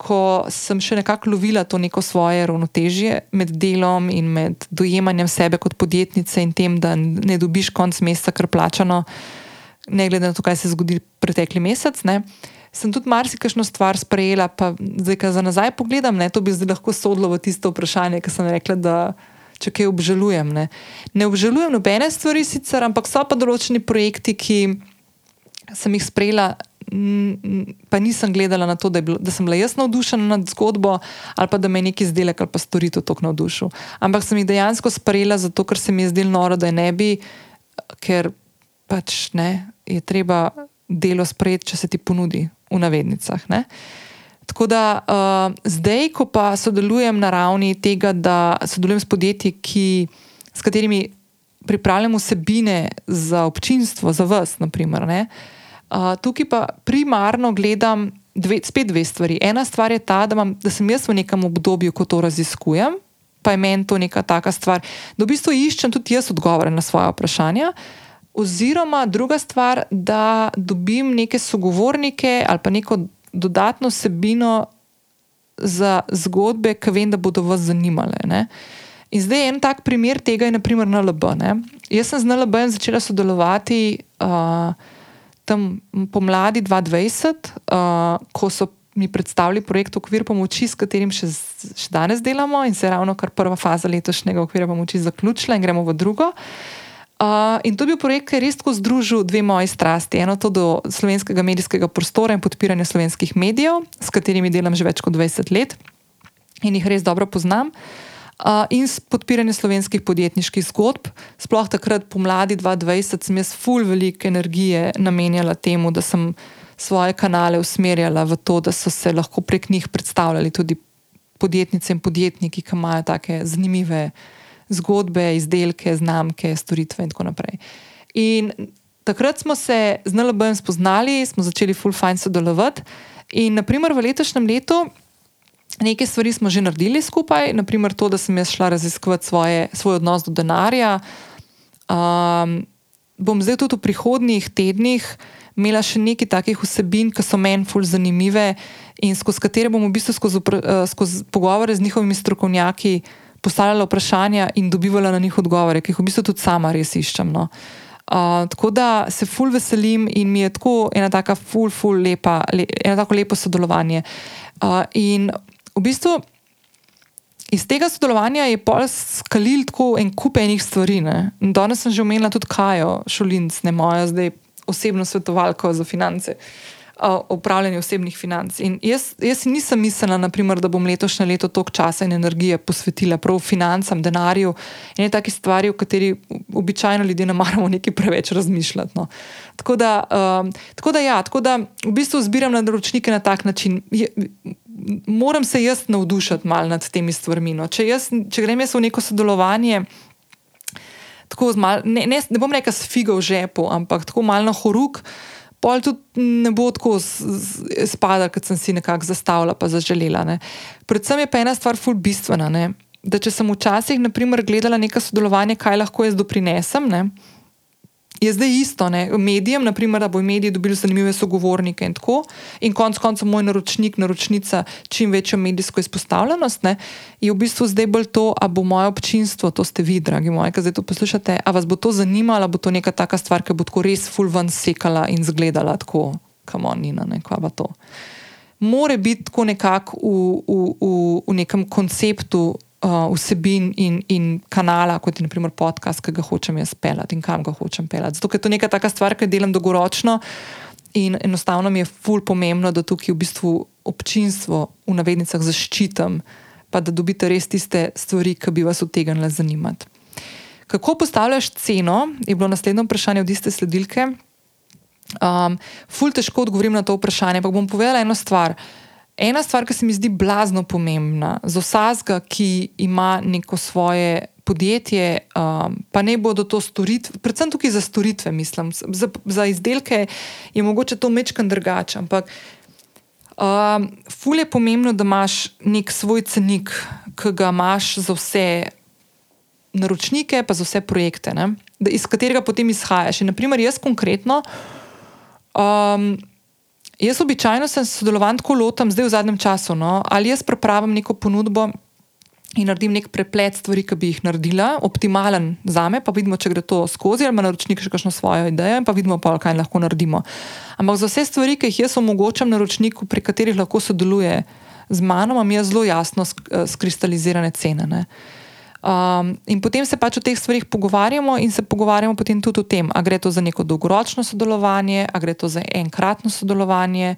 ko sem še nekako lovila to neko svoje ravnotežje med delom in med dojemanjem sebe kot podjetnice in tem, da ne dobiš konc meseca kar plačano, ne glede na to, kaj se je zgodilo pretekli mesec. Ne. Sem tudi marsikajšno stvar sprejela, pa zdaj, ko za nazaj pogledam, ne, to bi zdaj lahko sodlo v tisto vprašanje, ki sem rekla, da če kaj obžalujem. Ne, ne obžalujem nobene stvari, sicer, ampak so pa določeni projekti, ki sem jih sprejela pa nisem gledala na to, da, bilo, da sem bila jaz navdušena nad zgodbo ali pa da me je neki izdelek ali pa storitev tako navdušil. Ampak sem jih dejansko sprejela zato, ker se mi je zdelo noro, da je ne bi, ker pač ne, je treba delo sprejeti, če se ti ponudi v navednicah. Ne. Tako da uh, zdaj, ko pa sodelujem na ravni tega, da sodelujem s podjetji, ki, s katerimi pripravljamo vsebine za občinstvo, za vas, naprimer, ne, uh, tukaj pa primarno gledam dve, spet dve stvari. Ena stvar je ta, da, imam, da sem jaz v nekem obdobju, ko to raziskujem, pa je meni to neka taka stvar, da v bistvu iščem tudi jaz odgovore na svoje vprašanja. Oziroma, druga stvar, da dobim neke sogovornike ali pa neko dodatno sebino za zgodbe, ki vem, da bodo vas zanimale. Ne? In zdaj en tak primer tega je, naprimer, NLB. Ne? Jaz sem z NLB začela sodelovati uh, tam pomladi 2020, uh, ko so mi predstavili projekt Okvir pomoči, s katerim še, še danes delamo in se je ravno kar prva faza letošnjega Okvira pomoči zaključila in gremo v drugo. Uh, in to je bil projekt, ki je res tako združil dve moji strasti. Eno to do slovenskega medijskega prostora in podpiranja slovenskih medijev, s katerimi delam že več kot 20 let in jih res dobro poznam. Uh, in podpiranje slovenskih podjetniških zgodb. Sploh takrat, pomladi 2020, sem jaz full veliko energije namenjala temu, da sem svoje kanale usmerjala v to, da so se lahko prek njih predstavljali tudi podjetnice in podjetniki, ki imajo take zanimive zgodbe, izdelke, znamke, storitve in tako naprej. In takrat smo se z NLB-jem spoznali, smo začeli full fine sodelovati. In naprimer v letošnjem letu nekaj stvari smo že naredili skupaj, naprimer to, da sem jaz šla raziskovati svoje, svoj odnos do denarja. Um, bom zdaj tudi v prihodnjih tednih imela še nekaj takih vsebin, ki so meni fulj zanimive in skozi katere bom v bistvu skozi, uh, skozi pogovore z njihovimi strokovnjaki postavljala vprašanja in dobivala na njih odgovore, ki jih v bistvu tudi sama res iščem. No. Uh, tako da se ful veselim in mi je tako ena tako ful, ful lepa, le, eno tako lepo sodelovanje. Uh, v bistvu iz tega sodelovanja je pol skalil tako en kup enih stvari. Ne. Danes sem že omenila tudi Kajo Šulinc, ne moja zdaj osebno svetovalko za finance. Uh, upravljanje osebnih financ. In jaz, jaz nisem mislila, naprimer, da bom letošnje leto toliko časa in energije posvetila prav financam, denarju in takih stvari, o katerih običajno ljudje ne maramo nekaj preveč razmišljati. No. Tako, da, um, tako, da, ja, tako da v bistvu zbiram naročnike na tak način. Je, moram se jaz navdušiti malo nad temi stvarmi. No. Če, jaz, če grem jaz v neko sodelovanje. Mal, ne, ne, ne bom rekel s figo v žepu, ampak tako malo na horuk, pol tudi ne bo tako spadal, kot sem si nekako zastavila, pa zaželela. Ne. Predvsem je pa ena stvar ful bistvena. Ne. Da če sem včasih, naprimer, gledala nekaj sodelovanja, kaj lahko jaz doprinesem, ne, je zdaj isto. Ne? Medijem, naprimer, da bo mediji dobili zanimive sogovornike in tako, in konec koncev moj naročnik, naročnica, čim večjo medijsko izpostavljenost, ne? je v bistvu zdaj bolj to, a bo moje občinstvo, to ste vi, dragi moji, ki zdaj to poslušate, a vas bo to zanimalo, bo to neka taka stvar, ki bo tako res fulvan sekala in zgledala tako, kamonina, ne kva pa to. More biti tako nekako v, v, v, v nekem konceptu uh, vsebin in, in kanala, kot je naprimer podcast, ki ga hočem jaz pelati in kam ga hočem pelati. Zato je to neka taka stvar, ki jo delam dolgoročno in enostavno mi je ful pomembno, da tukaj v bistvu občinstvo v navednicah zaščitim, pa da dobite res tiste stvari, ki bi vas utegnile zanimati. Kako postavljaš ceno, je bilo naslednje vprašanje od iste sledilke. Um, ful težko odgovorim na to vprašanje, ampak bom povedala eno stvar. Uh, Ena stvar, ki se mi zdi blazno pomembna za vsakega, ki ima neko svoje podjetje, um, pa ne bodo to storitve, predvsem tukaj za storitve, mislim, za, za izdelke je mogoče to mečkan drugače. Ampak um, ful je pomembno, da imaš nek svoj cenik, ki ga imaš za vse naročnike, pa za vse projekte, da, iz katerega potem izhajaš. In, naprimer, jaz konkretno. Um, Jaz običajno sem sodeloval tako lotam, zdaj v zadnjem času, no, ali jaz pripravim neko ponudbo in naredim nek preplet stvari, ki bi jih naredila, optimalen za me, pa vidimo, če gre to skozi, ali ima naročnik še kakšno svojo idejo in pa vidimo, pa, kaj lahko naredimo. Ampak za vse stvari, ki jih jaz omogočam naročniku, pri katerih lahko sodeluje z mano, imam jaz zelo jasno skristalizirane cene. Ne. Um, in potem se pač o teh stvarih pogovarjamo, in se pogovarjamo potem tudi o tem, ali gre to za neko dolgoročno sodelovanje, ali gre to za enkratno sodelovanje.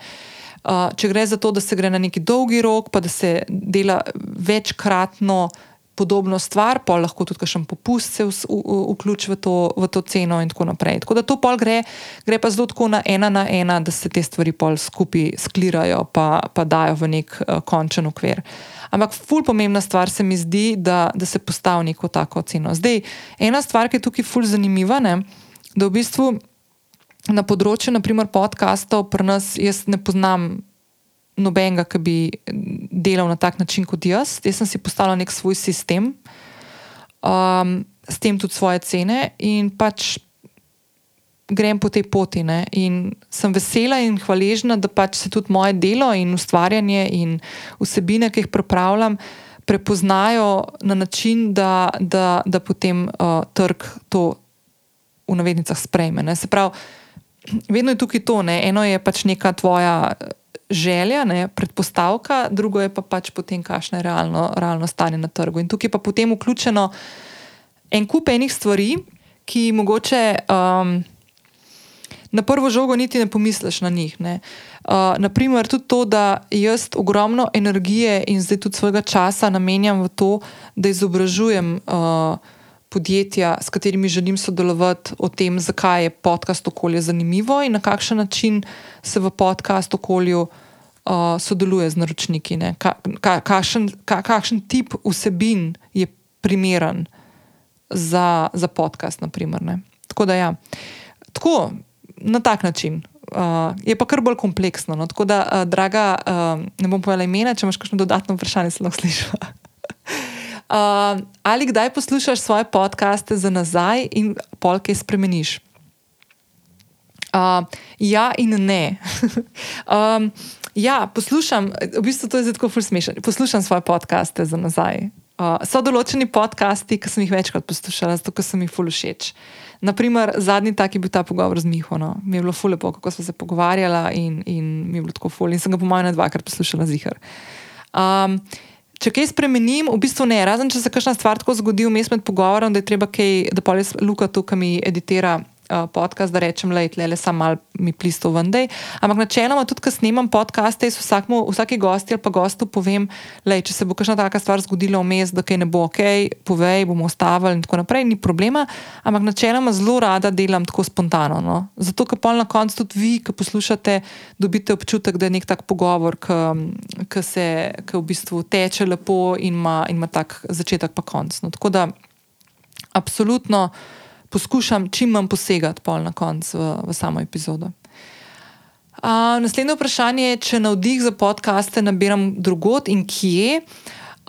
Uh, če gre za to, da se gre na neki dolgi rok, pa da se dela večkratno podobno stvar, pa lahko tudi kakšen popust se vključi v, v to ceno, in tako naprej. Tako da to pol gre, gre pa zelo tako na ena na ena, da se te stvari pol skupaj sklirajo, pa, pa dajo v nek uh, končen okvir. Ampak ful pomembna stvar se mi zdi, da, da se postavi neko tako ceno. Zdaj, ena stvar, ki je tukaj ful zanimiva, ne, da v bistvu na področju, naprimer, podkastov, pri nas jaz ne poznam nobenega, ki bi delal na tak način kot jaz. Jaz sem si postavil nek svoj sistem, um, s tem tudi svoje cene in pač grem po tej poti. Ne? In sem vesela in hvaležna, da pač se tudi moje delo in ustvarjanje in vsebine, ki jih pripravljam, prepoznajo na način, da, da, da potem uh, trg to v navednicah sprejme. Ne? Se pravi, vedno je tukaj to, ne? eno je pač neka tvoja. Želja, ne, predpostavka, drugo je pa pač potem, kakšno je realno, realno stanje na trgu. In tukaj je pa potem vključeno en kup enih stvari, ki mogoče um, na prvo žogo niti ne pomisliš na njih. Ne. Uh, naprimer, tudi to, da jaz ogromno energije in zdaj tudi svojega časa namenjam v to, da izobražujem uh, podjetja, s katerimi želim sodelovati, o tem, zakaj je podcast okolje zanimivo in na kakšen način se v podcast okolju uh, sodeluje z naročniki. Ka, ka, kakšen, ka, kakšen tip vsebin je primeren za, za podcast. Naprimer, Tako da, ja. Tako, na tak način. Uh, je pa kar bolj kompleksno. No? Tako da, uh, draga, uh, ne bom povedala imena, če imaš kakšno dodatno vprašanje, se lahko slišiš. Uh, ali kdaj poslušaš svoje podcaste za nazaj in polke spremeniš? Uh, ja, in ne. um, ja, poslušam, v bistvu to je zelo smešno. Poslušam svoje podcaste za nazaj. Uh, so določeni podcasti, ki sem jih večkrat poslušala, zato ker sem jih fulušeč. Uh, Naprimer, zadnji tak je bil ta pogovor z Miho. No. Mi je bilo fule, kako smo se pogovarjali, in, in mi je bilo tako fule. In sem ga po mojem dvakrat poslušala zihar. Um, če kaj spremenim, v bistvu ne, razen če se kakšna stvar tako zgodi vmes med pogovorom, da je treba kaj, da pa res Luka tukaj mi editira uh, podcast, da rečem, le, le, le sam mal mi plisto vendej. Ampak načeloma tudi, ko snemam podcaste, s vsakmu, vsaki gosti ali pa gostu povem, le, če se bo kakšna taka stvar zgodila vmes, da kaj ne bo ok, povej, bomo ostavili in tako naprej, ni problema. Ampak načeloma zelo rada delam tako spontano. No? Zato, ker pa na koncu tudi vi, ki poslušate, dobite občutek, da je nek tak pogovor, ki se ki v bistvu teče lepo in ima, in ima tak začetek pa konc. No? Tako da, absolutno poskušam čim manj posegati pol na koncu v, v samo epizodo. Uh, naslednje vprašanje je, če navdih za podkaste nabiram drugot in kje.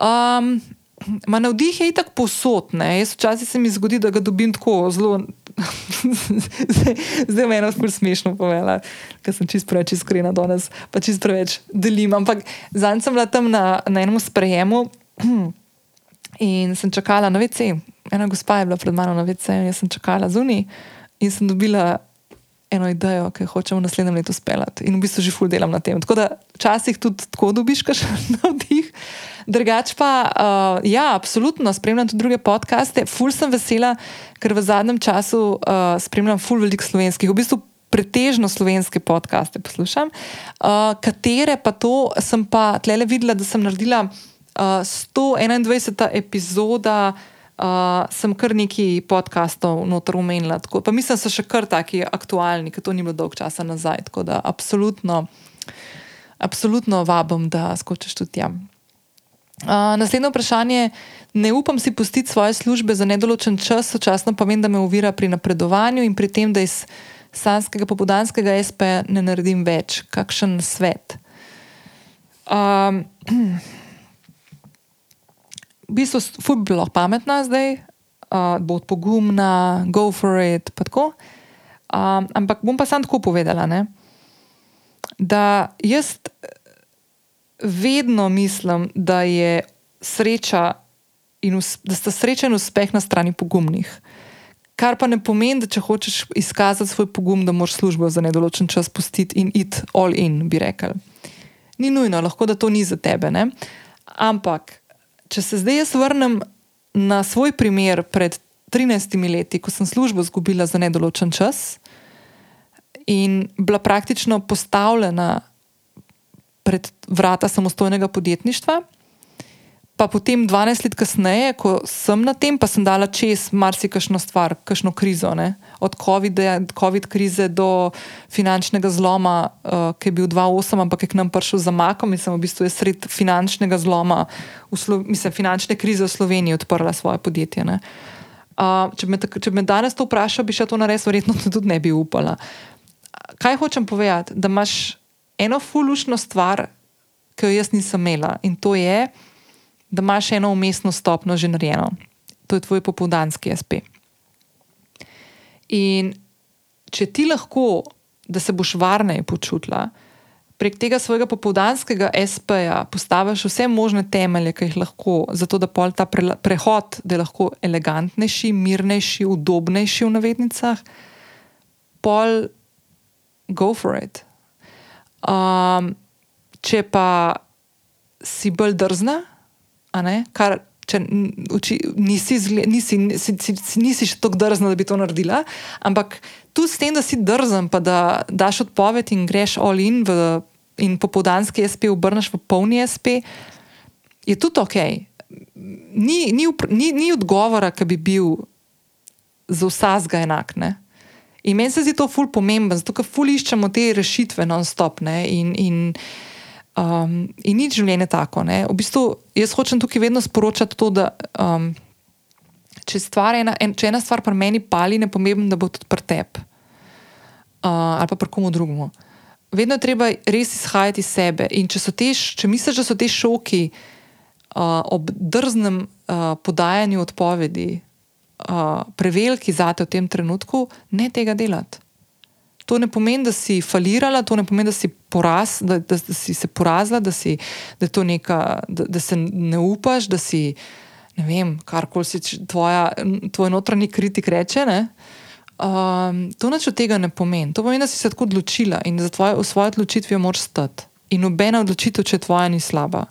Um, Ma navdih je itak posod, ne? jaz včasih se mi zgodi, da ga dobim tako zelo. zdaj me je eno smešno povedala, ker sem čist preveč iskrena danes, pa čist preveč delim. Ampak zadnjič sem bila tam na, na enem sprejemu in sem čakala na VC, ena gospa je bila pred mano na VC, in jaz sem čakala zunaj in sem dobila eno idejo, ki jo hočemo v naslednjem letu speljati. In v bistvu že ful delam na tem. Tako da včasih tudi tako dobiš, kaj še navdih. Drugač pa, uh, ja, absolutno spremljam tudi druge podcaste. Ful sem vesela, ker v zadnjem času uh, spremljam ful veliko slovenskih. V bistvu pretežno slovenske podcaste poslušam, uh, katere pa to sem pa tlele videla, da sem naredila uh, 121. epizoda uh, sem kar nekaj podkastov noter umenila. Tako, pa mislim, da so še kar taki aktualni, ker to ni bilo dolgo časa nazaj. Tako da absolutno, absolutno vabim, da skočiš tudi tam. Uh, naslednje vprašanje. Ne upam si pustiti svoje službe za nedoločen čas, sočasno pa vem, da me uvira pri napredovanju in pri tem, da iz sanskega popodanskega SP ne naredim več. Kakšen svet? Um, v bistvu ful bi bila pametna zdaj, uh, bo pogumna, go for it. Um, ampak bom pa sam tako povedala, ne? da jaz vedno mislim, da je sreča in da sta sreča in uspeh na strani pogumnih. Kar pa ne pomeni, da če hočeš izkazati svoj pogum, da moraš službo za nedoločen čas pustiti in iti all in, bi rekel. Ni nujno, lahko da to ni za tebe. Ne? Ampak če se zdaj jaz vrnem na svoj primer pred 13 leti, ko sem službo izgubila za nedoločen čas in bila praktično postavljena pred vrata samostojnega podjetništva. Pa potem 12 let kasneje, ko sem na tem, pa sem dala čez marsikšno stvar, kakšno krizo. Ne? Od COVID-19 COVID krize do finančnega zloma, uh, ki je bil 2-8, ampak je k nam prišel za makom in sem v bistvu sred finančnega zloma, mislim, finančne krize v Sloveniji odprla svoje podjetje. Uh, če, me, če me danes to vpraša, bi še to naredila, verjetno tudi ne bi upala. Kaj hočem povedati? Da imaš eno fulušno stvar ki jo jaz nisem imela. In to je, da imaš eno umestno stopno že narejeno. To je tvoj popoldanski SP. In če ti lahko, da se boš varneje počutila, prek tega svojega popoldanskega SP-ja postaviš vse možne temelje, ki jih lahko, zato da pol ta pre, prehod, da je lahko elegantnejši, mirnejši, udobnejši v navednicah, pol go for it. Um, če pa si bolj drzna, kar če uči, nisi, nisi, nisi, nisi, nisi še tako drzna, da bi to naredila, ampak tu s tem, da si drzen, pa da daš odpoved in greš all in v in popoldanski SP obrneš v polni SP, je tudi ok. Ni, ni, ni, ni odgovora, ki bi bil za vsega enak. Ne? In meni se zdi to ful pomemben, zato ker ful iščemo te rešitve non-stop. In, in, um, in ni življenje tako. Ne? V bistvu jaz hočem tukaj vedno sporočati to, da um, če, ena, en, če ena stvar pri meni pali, ne pomeni, da bo tudi pri tebi uh, ali pa pri komu drugemu. Vedno je treba res izhajati iz sebe. In če, te, če misliš, da so te šoki uh, ob drznem uh, podajanju odpovedi, uh, preveliki za te v tem trenutku, ne tega delati. To ne pomeni, da si falirala, to ne pomeni, da si, poraz, da, da, da si se porazila, da, si, da, neka, da, da se ne upaš, da si ne vem, kar koli si tvoja, tvoj notranji kritik reče. Um, to nič od tega ne pomeni. To pomeni, da si se tako odločila in da tvoje, v svoji odločitvi moraš stati. In nobena odločitev, če tvoja ni slaba.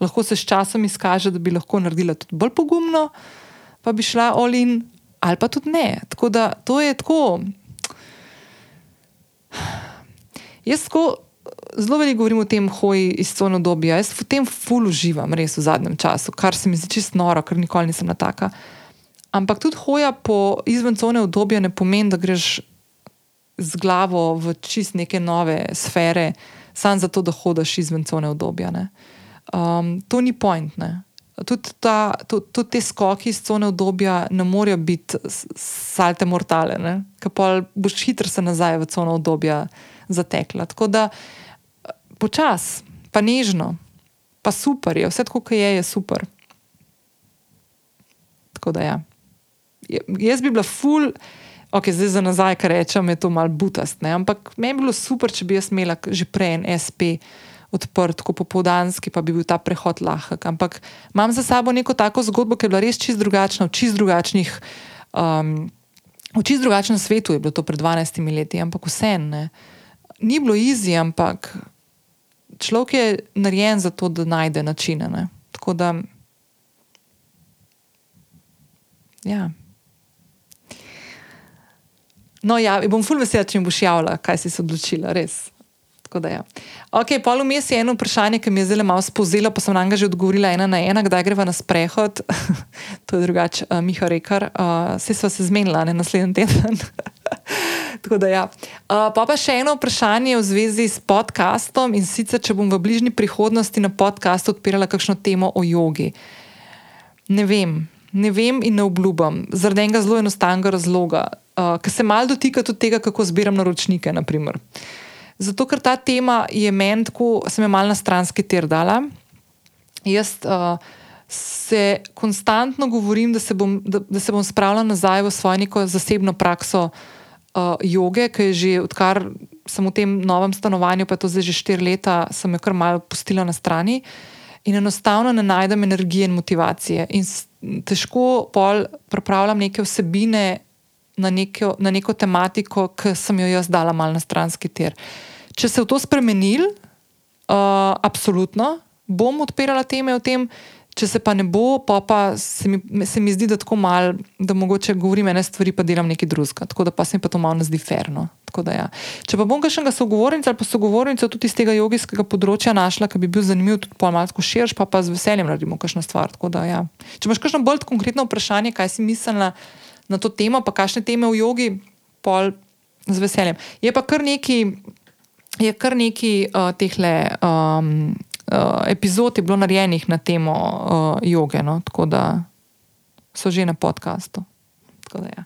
Lahko se s časom izkaže, da bi lahko naredila tudi bolj pogumno, pa bi šla olin, ali pa tudi ne. Tako da to je tako. Jaz tako zelo veliko govorim o tem hoji iz cone obdobja. Jaz v tem ful uživam, res v zadnjem času, kar se mi zdi čisto noro, ker nikoli nisem na taka. Ampak tudi hoja po izven cone obdobja ne pomeni, da greš z glavo v čist neke nove sfere, samo zato, da hodiš izven cone obdobja. Um, to ni point. Ne? Tudi, ta, tudi, tudi te skoki iz cone obdobja ne morejo biti salte mortale, ker pa boš hitro se nazaj v cone obdobja zatekla. Tako da počas, pa nežno, pa super je, vse tako, kot je, je super. Tako da ja. Jaz bi bila full. Ok, zdaj za nazaj, kar rečem, je to malce butast, ne? ampak meni bi bilo super, če bi jaz imela že prej en SP, uh, odprt, tako popoldanski, pa bi bil ta prehod lahek. Ampak imam za sabo neko tako zgodbo, ki je bila res čist drugačna, v čist drugačnih. Um, V čist drugačnem svetu je bilo to pred 12 leti, ampak vse ne. Ni bilo easy, ampak človek je narejen za to, da najde načine. Ne. Tako da. Ja. No, ja, bom ful vesela, če mi boš javila, kaj si se odločila, res. Tako da, ja. Ok, pol vmes je eno vprašanje, ki mi je zelo malo spozelo, pa sem na njega že odgovorila ena na ena, kdaj greva na sprehod. to je drugače, uh, Miha Rekar. Uh, vse sva se zmenila, ne naslednji teden. Tako da, ja. Uh, pa pa še eno vprašanje v zvezi s podkastom in sicer, če bom v bližnji prihodnosti na podkastu odpirala kakšno temo o jogi. Ne vem, ne vem in ne obljubam, zaradi enega zelo enostavnega razloga, uh, ki se mal dotika tudi tega, kako zbiram naročnike. Naprimer. Zato, ker ta tema je meni tako, sem jo mal na stranski ter dala. Jaz uh, se konstantno govorim, da se, bom, da, da se bom spravila nazaj v svojo neko zasebno prakso uh, joge, ki je že odkar sem v tem novem stanovanju, pa je to zdaj že štiri leta, sem jo kar malo pustila na strani. In enostavno ne najdem energije in motivacije. In težko pol pripravljam neke vsebine na neko, na neko tematiko, ki sem jo jaz dala mal na stranski ter. Uh, če se je to spremenil, uh, absolutno bom odpirala teme o tem. Če se pa ne bo, pa, pa se, mi, se mi zdi, da tako malo, da mogoče govorim ene stvari, pa delam nekaj drugega. Tako da pa se mi pa to malo ne zdi ferno. Ja. Če pa bom kakšnega sogovornika ali pa sogovornico tudi iz tega jogijskega področja našla, ki bi bil zanimiv, tudi po malce širš, pa, pa z veseljem naredimo kakšno stvar. Da, ja. Če imaš kakšno bolj konkretno vprašanje, kaj si mislila na to temo, pa kakšne teme v jogi, pol z veseljem. Je pa kar neki je kar nekaj uh, teh um, uh, epizod bilo narejenih na temo uh, joge, no? tako da so že na podkastu. Ja.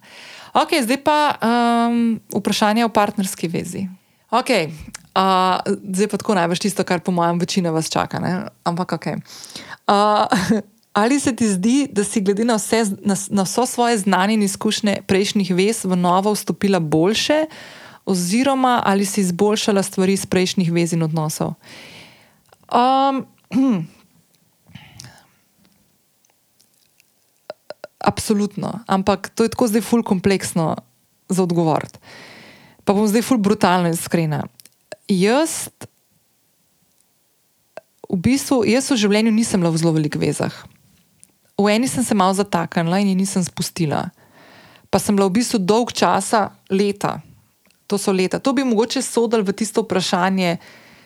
Ok, zdaj pa um, vprašanje o partnerski vezi. Okay. Uh, zdaj pa tako največ tisto, kar po mojem večina vas čaka. Ne? Ampak ok. Uh, ali se ti zdi, da si glede na vse, na, na vso svoje znanje in izkušnje prejšnjih vez v novo vstopila boljše, oziroma ali si izboljšala stvari iz prejšnjih vez in odnosov? Um, hm. Absolutno, ampak to je tako zdaj ful kompleksno za odgovor. Pa bom zdaj ful brutalno iskrena jaz, v bistvu, jaz v življenju nisem bila v zelo velikih vezah. V eni sem se malo zataknila in jih nisem spustila. Pa sem bila v bistvu dolg časa, leta. To so leta. To bi mogoče sodel v tisto vprašanje,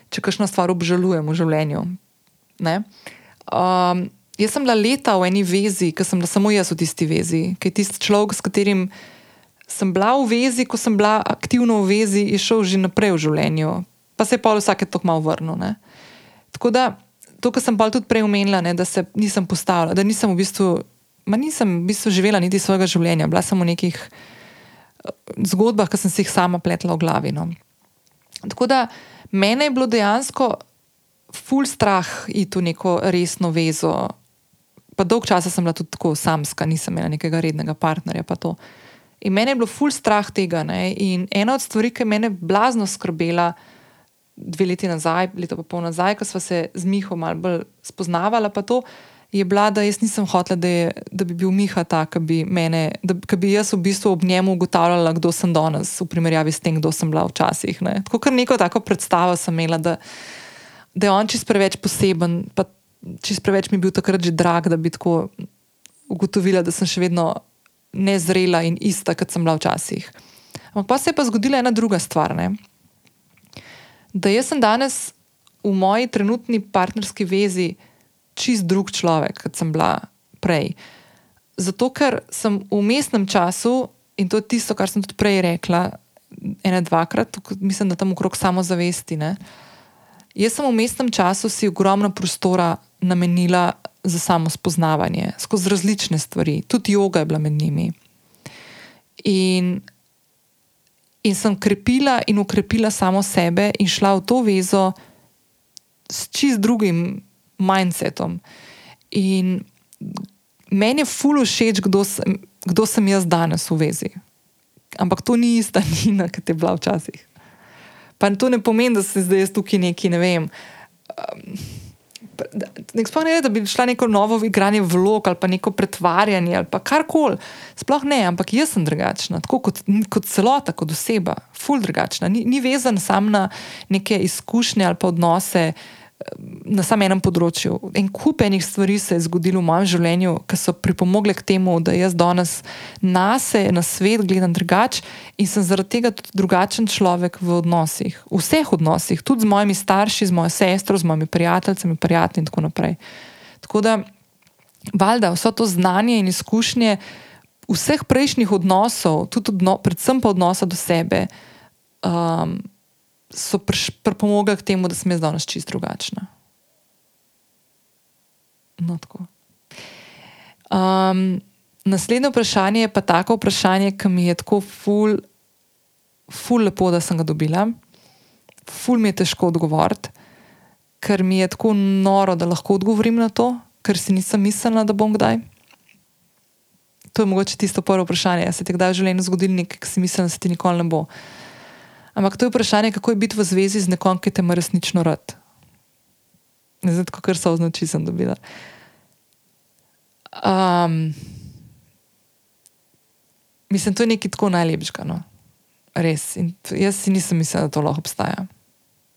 če kakšno stvar obžalujem v življenju. Um, jaz sem bila leta v eni vezi, ker sem bila samo jaz v tisti vezi, ker je tisti človek, s katerim sem bila v vezi, ko sem bila aktivno v vezi, je šel že naprej v življenju, pa se je pa vsake tok malo vrnil. Ne? Tako da, to, kar sem pa tudi prej omenila, ne, da se nisem postavila, da nisem v bistvu, nisem v bistvu živela niti svojega življenja, bila sem v nekih zgodbah, ki sem si jih sama pletla v glavi. No. Tako da, mene je bilo dejansko ful strah iti v neko resno vezo. Pa dolg časa sem bila tudi tako samska, nisem imela nekega rednega partnerja. In meni je bilo ful strah tega. Ne? In ena od stvari, ki me je blazno skrbela, dve leti nazaj, leto pa pol nazaj, ko smo se z Miho malo bolj spoznavala, pa to je bila, da jaz nisem hotela, da, je, da bi bil Miha ta, ki bi, mene, da, ki bi jaz v bistvu ob njemu ugotavljala, kdo sem danes, v primerjavi s tem, kdo sem bila včasih. Ne? Tako kar neko tako predstavo sem imela, da, da je on čist preveč poseben, pa čist preveč mi je bil takrat že drag, da bi tako ugotovila, da sem še vedno nezrela in ista, kot sem bila včasih. Ampak pa se je pa zgodila ena druga stvar. Ne? Da jaz sem danes v moji trenutni partnerski vezi čist drug človek, kot sem bila prej. Zato, ker sem v mestnem času in to je tisto, kar sem tudi prej rekla, ena, dvakrat, mislim, da tam okrog samozavesti. Ne? Jaz sem v mestnem času si ogromno prostora namenila za samo spoznavanje, skozi različne stvari, tudi yoga je bila med njimi. In, in sem krepila in ukrepila samo sebe in šla v to vezo s čist drugim mindsetom. In meni je fully všeč, kdo, kdo sem jaz danes v vezi. Ampak to ni ista Nina, kot je bila včasih. Pa to ne pomeni, da se zdaj tukaj neki, ne vem. Um, nek sploh ne ve, da bi šla neko novo igranje vlog ali pa neko pretvarjanje ali karkoli. Sploh ne, ampak jaz sem drugačna, tako kot, kot celota, kot oseba, ful drugačna. Ni, ni vezan sam na neke izkušnje ali pa odnose na samem enem področju. En kup enih stvari se je zgodilo v mojem življenju, ki so pripomogle k temu, da jaz danes na sebe, na svet gledam drugače in sem zaradi tega tudi drugačen človek v odnosih, v vseh odnosih, tudi z mojimi starši, z mojo sestro, z mojimi prijatelji, prijatelji in tako naprej. Tako da, valjda, vso to znanje in izkušnje vseh prejšnjih odnosov, tudi odno, predvsem pa odnosa do sebe. Um, so pripomogli k temu, da sem jaz danes čist drugačna. No, um, naslednje vprašanje je pa tako vprašanje, ki mi je tako ful, ful lepo, da sem ga dobila. Ful mi je težko odgovoriti, ker mi je tako noro, da lahko odgovorim na to, ker si nisem mislila, da bom kdaj. To je mogoče tisto prvo vprašanje. Se ti kdaj v življenju zgodilo nekaj, kar si mislila, da se ti nikoli ne bo. Ampak to je vprašanje, kako je biti v zvezi z nekom, ki te ima resnično rad. Ne znam, kako so označi sem dobila. Um, mislim, to je nekaj tako najlepšega. No? Res. In jaz si nisem mislila, da to lahko obstaja.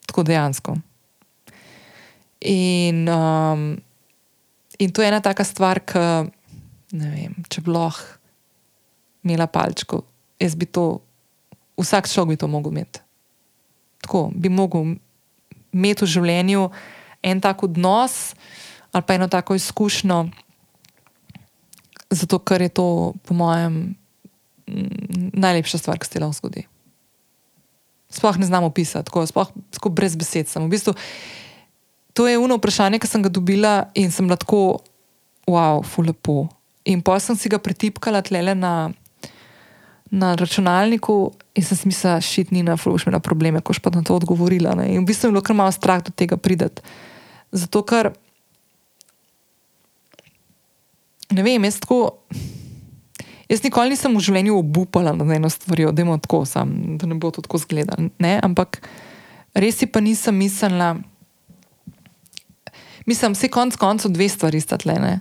Tako dejansko. In, um, in to je ena taka stvar, ki ne vem, če bi lahko imela palčko, jaz bi to vsak človek bi to mogel imeti. Tako bi mogel imeti v življenju en tak odnos ali pa eno tako izkušnjo, zato ker je to, po mojem, najlepša stvar, ki se lahko zgodi. Sploh ne znamo opisati, tako, sploh, tako brez besed. V bistvu, to je eno vprašanje, ki sem ga dobila in sem lahko, wow, fulepo. In pa sem si ga pretipkala tle na na računalniku in sem si mislila, šit ni na flušme na probleme, ko pa na to odgovorila. Ne? In v bistvu je bilo kar malo strah do tega prideti. Zato, ker ne vem, jaz tako. Jaz nikoli nisem v življenju obupala na eno stvar, da, tako, sam, da ne bo to tako zgledalo. Ampak res si pa nisem mislila, mislim, vse konc koncev dve stvari sta tle. Ne?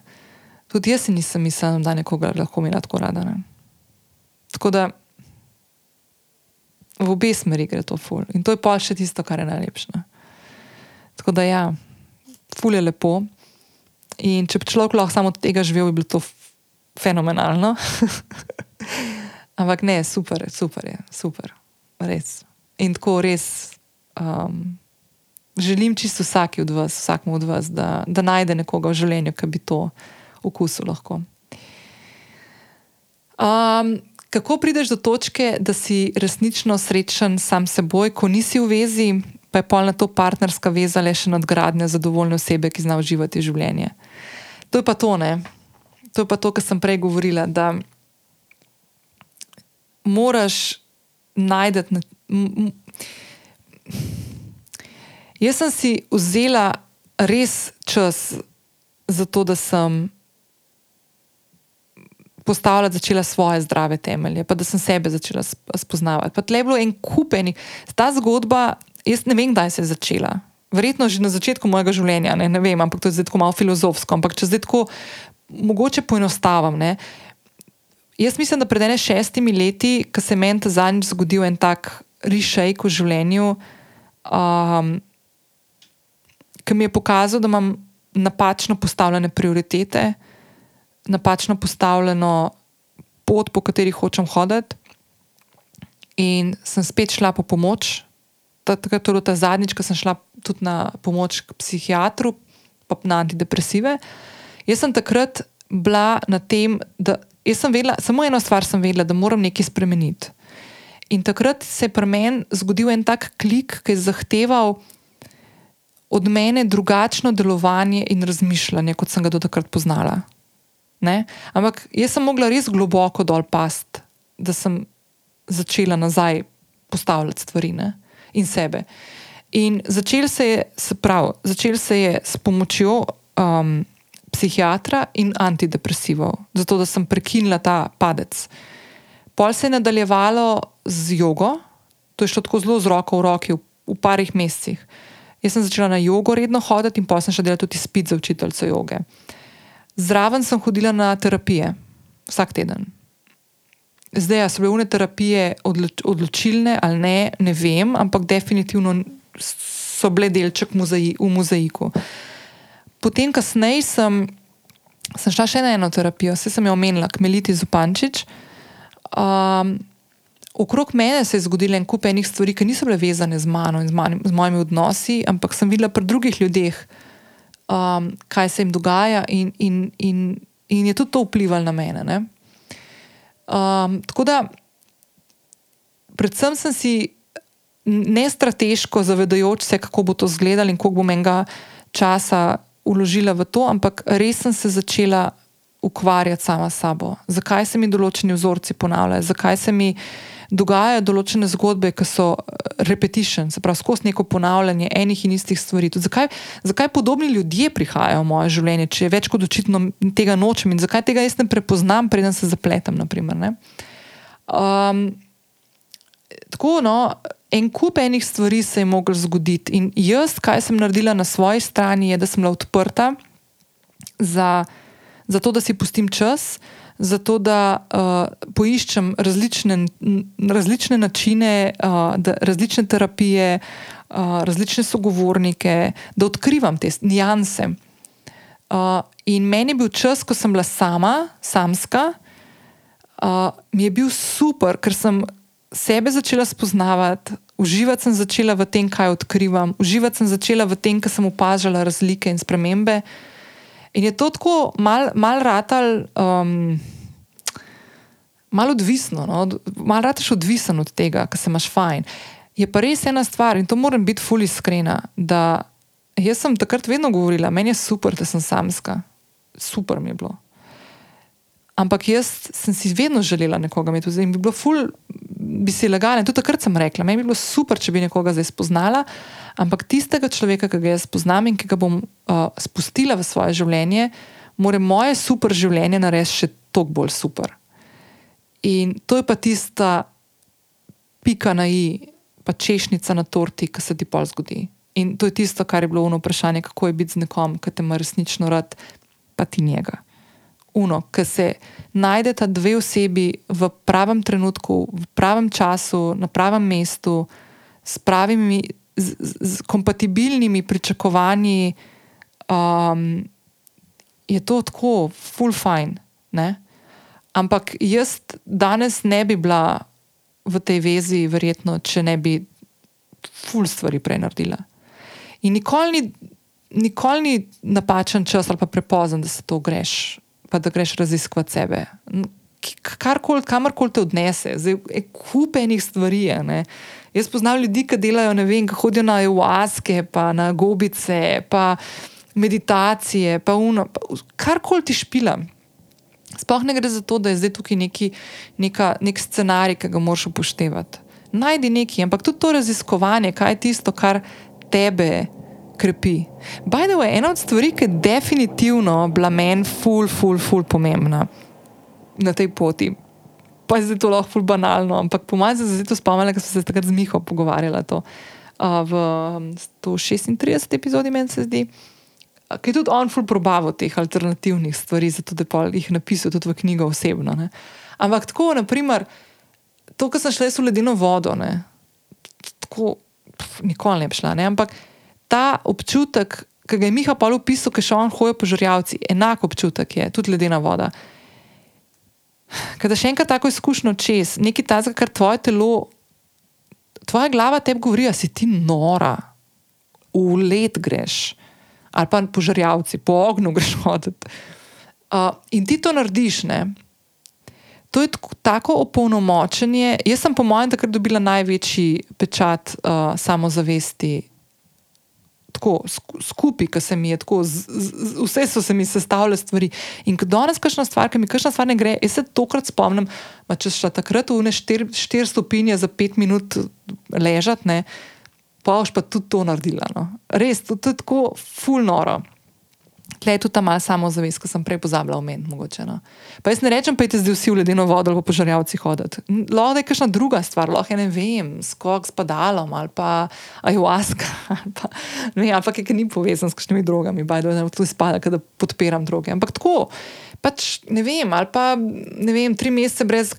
Tudi jaz nisem mislila, da nekoga lahko imela tako rada. Ne? Tako da v obe smeri gre to ful. In to je pa še tisto, kar je najlepše. Tako da ja, ful je lepo. In če bi človek lahko samo od tega živel, bi bilo to fenomenalno. Ampak ne, super, super je, super, res. In tako res um, želim čisto vsaki od vas, vsakmu od vas, da, da najde nekoga v življenju, ki bi to okusil lahko. Um, kako prideš do točke, da si resnično srečen sam s seboj, ko nisi v vezi, pa je polna to partnerska veza le še nadgradnja zadovoljne osebe, ki zna uživati življenje. To je pa to, ne to je pa to, kar sem prej govorila, da moraš najti. Jaz sem si vzela res čas za to, da sem postavljala začela svoje zdrave temelje, pa da sem sebe začela spoznavati. Pa tle je bilo en kupenik. Ta zgodba, jaz ne vem, kdaj se je začela. Verjetno že na začetku mojega življenja, ne, ne vem, ampak to je zdaj tako malo filozofsko. Ampak če zdaj tako mogoče poenostavim. Ne? Jaz mislim, da pred ene šestimi leti, ko se je meni zadnjič zgodil en tak rišejk v življenju, um, ki mi je pokazal, da imam napačno postavljene prioritete, napačno postavljeno pot, po kateri hočem hoditi, in sem spet šla po pomoč. Takrat je bilo ta zadnjič, ko sem šla tudi na pomoč k psihiatru, pa na antidepresive. Jaz sem takrat bila na tem, da sem vedela, samo eno stvar sem vedela, da moram nekaj spremeniti. In takrat se je pri meni zgodil en tak klik, ki je zahteval od mene drugačno delovanje in razmišljanje, kot sem ga do takrat poznala. Ne? Ampak jaz sem mogla res globoko dol past, da sem začela nazaj postavljati stvari ne? in sebe. In začel se je, se pravi, začel se je s pomočjo. Um, psihiatra in antidepresivov, zato da sem prekinila ta padec. Pol se je nadaljevalo z jogo, to je šlo tako zelo z roko v roki, v, v parih mesecih. Jaz sem začela na jogo redno hoditi in pa sem še delala tudi spit za učiteljico joge. Zraven sem hodila na terapije, vsak teden. Zdaj, so bile terapije odloč, odločilne ali ne, ne vem, ampak definitivno so bile delček muzei, v mozaiku potem, kasneje, sem, sem šla še na eno terapijo, vse sem jo omenila, kmeliti Zupančič. Um, okrog mene se je zgodilo en kup enih stvari, ki niso bile vezane z mano in z, manj, z mojimi odnosi, ampak sem videla pri drugih ljudeh, um, kaj se jim dogaja, in, in, in, in je tudi to vplivalo na mene. Um, tako da, predvsem sem si ne strateško zavedajoč se, kako bo to izgledalo in koliko bo menga časa uložila v to, ampak res sem se začela ukvarjati sama s sabo. Zakaj se mi določeni vzorci ponavljajo, zakaj se mi dogajajo določene zgodbe, ki so eh, repetition, se pravi, skozi neko ponavljanje enih in istih stvari. Zakaj, zakaj podobni ljudje prihajajo v moje življenje, če je več kot očitno tega nočem in zakaj tega jaz ne prepoznam, preden se zapletem. Naprimer, um, tako, no, en kup enih stvari se je moglo zgoditi. In jaz, kaj sem naredila na svoji strani, je, da sem bila odprta za, za to, da si pustim čas, za to, da uh, poiščem različne, različne načine, uh, da, različne terapije, uh, različne sogovornike, da odkrivam te nijanse. Uh, in meni je bil čas, ko sem bila sama, samska, uh, mi je bil super, ker sem sebe začela spoznavati, uživati sem začela v tem, kaj odkrivam, uživati sem začela v tem, ker sem opažala razlike in spremembe. In je to tako mal, mal ratal, um, malo odvisno, no? malo rataš odvisen od tega, kar se imaš fajn. Je pa res ena stvar in to moram biti fully iskrena, da jaz sem takrat vedno govorila, meni je super, da sem samska, super mi je bilo. Ampak jaz sem si vedno želela nekoga imeti, in bi bilo ful, bi si legala. Tudi takrat sem rekla, meni bi bilo super, če bi nekoga zdaj spoznala, ampak tistega človeka, ki ga jaz poznam in ki ga bom uh, spustila v svoje življenje, mora moje super življenje narediti še toliko bolj super. In to je pa tista pika na i, pa češnica na torti, ki se ti pol zgodi. In to je tisto, kar je bilo ono vprašanje, kako je biti z nekom, ki te ima resnično rad, pa ti njega. Uno, ki se najdeta dve osebi v pravem trenutku, v pravem času, na pravem mestu, s pravimi, z, z kompatibilnimi pričakovanji, um, je to tako, full fine. Ne? Ampak jaz danes ne bi bila v tej vezi, verjetno, če ne bi full stvari prej naredila. In nikoli ni, nikoli ni napačen čas ali pa prepozen, da se to greš, pa da greš raziskovati sebe. Karkoli, kamorkoli te odnese, zdaj je kup enih stvari. Ne. Jaz poznam ljudi, ki delajo, ne vem, hodijo na evaske, pa na gobice, pa meditacije, pa uno, pa karkoli ti špila. Sploh ne gre za to, da je zdaj tukaj neki, neka, nek scenarij, ki ga moraš upoštevati. Najdi nekaj, ampak tudi to raziskovanje, kaj je tisto, kar tebe krepi. By the way, ena od stvari, ki je definitivno bila meni ful, ful, ful pomembna na tej poti. Pa je zdaj to lahko ful banalno, ampak pomaga se zdaj to spomnila, ker sem se takrat z Miho pogovarjala to, uh, v 136. epizodi, meni se zdi. Ker je tudi on ful probavo teh alternativnih stvari, zato da jih napisal tudi v knjigo osebno. Ne. Ampak tako, naprimer, to, kar sem šla v ledeno vodo, ne, tako pf, nikoli ne bi šla. Ne? Ampak ta občutek, ki ga je Miha Paul opisal, ki še on hoje po žrjavci, enak občutek je, tudi ledena voda. Kada še enkrat tako izkušnjo čez, nekaj tazga, kar tvoje telo, tvoja glava tebi govori, da si ti nora, v let greš, ali pa po žrjavci, po ognju greš hoditi. Uh, in ti to narediš, ne? To je tako opolnomočenje. Jaz sem, po mojem, takrat dobila največji pečat uh, samozavesti. Tako skupaj, ki se mi je tako, z, z, vse so se mi sestavljale stvari. In ko danes kakšna stvar, ki mi kakšna stvar ne gre, jaz se tokrat spomnim, da če šla takrat v ne štiri štir stopinje za pet minut ležati, pa boš pa tudi to naredila. No. Res, to, to je tako fulnoro. Tle je tudi ta malce samozavest, ki sem prej pozabila omeniti. No. Pa jaz ne rečem, pa je zdaj vsi v ledeno vodo ali po žrljavci hoditi. Lahko je kakšna druga stvar, lahko je ne vem, skok s padalom ali pa ajuaska ali pa ne, ali pa kaj ni povezan s kakšnimi drogami, bajdo, da tu spada, da podpiram droge. Ampak tako, pač ne vem, ali pa ne vem, tri mesece brez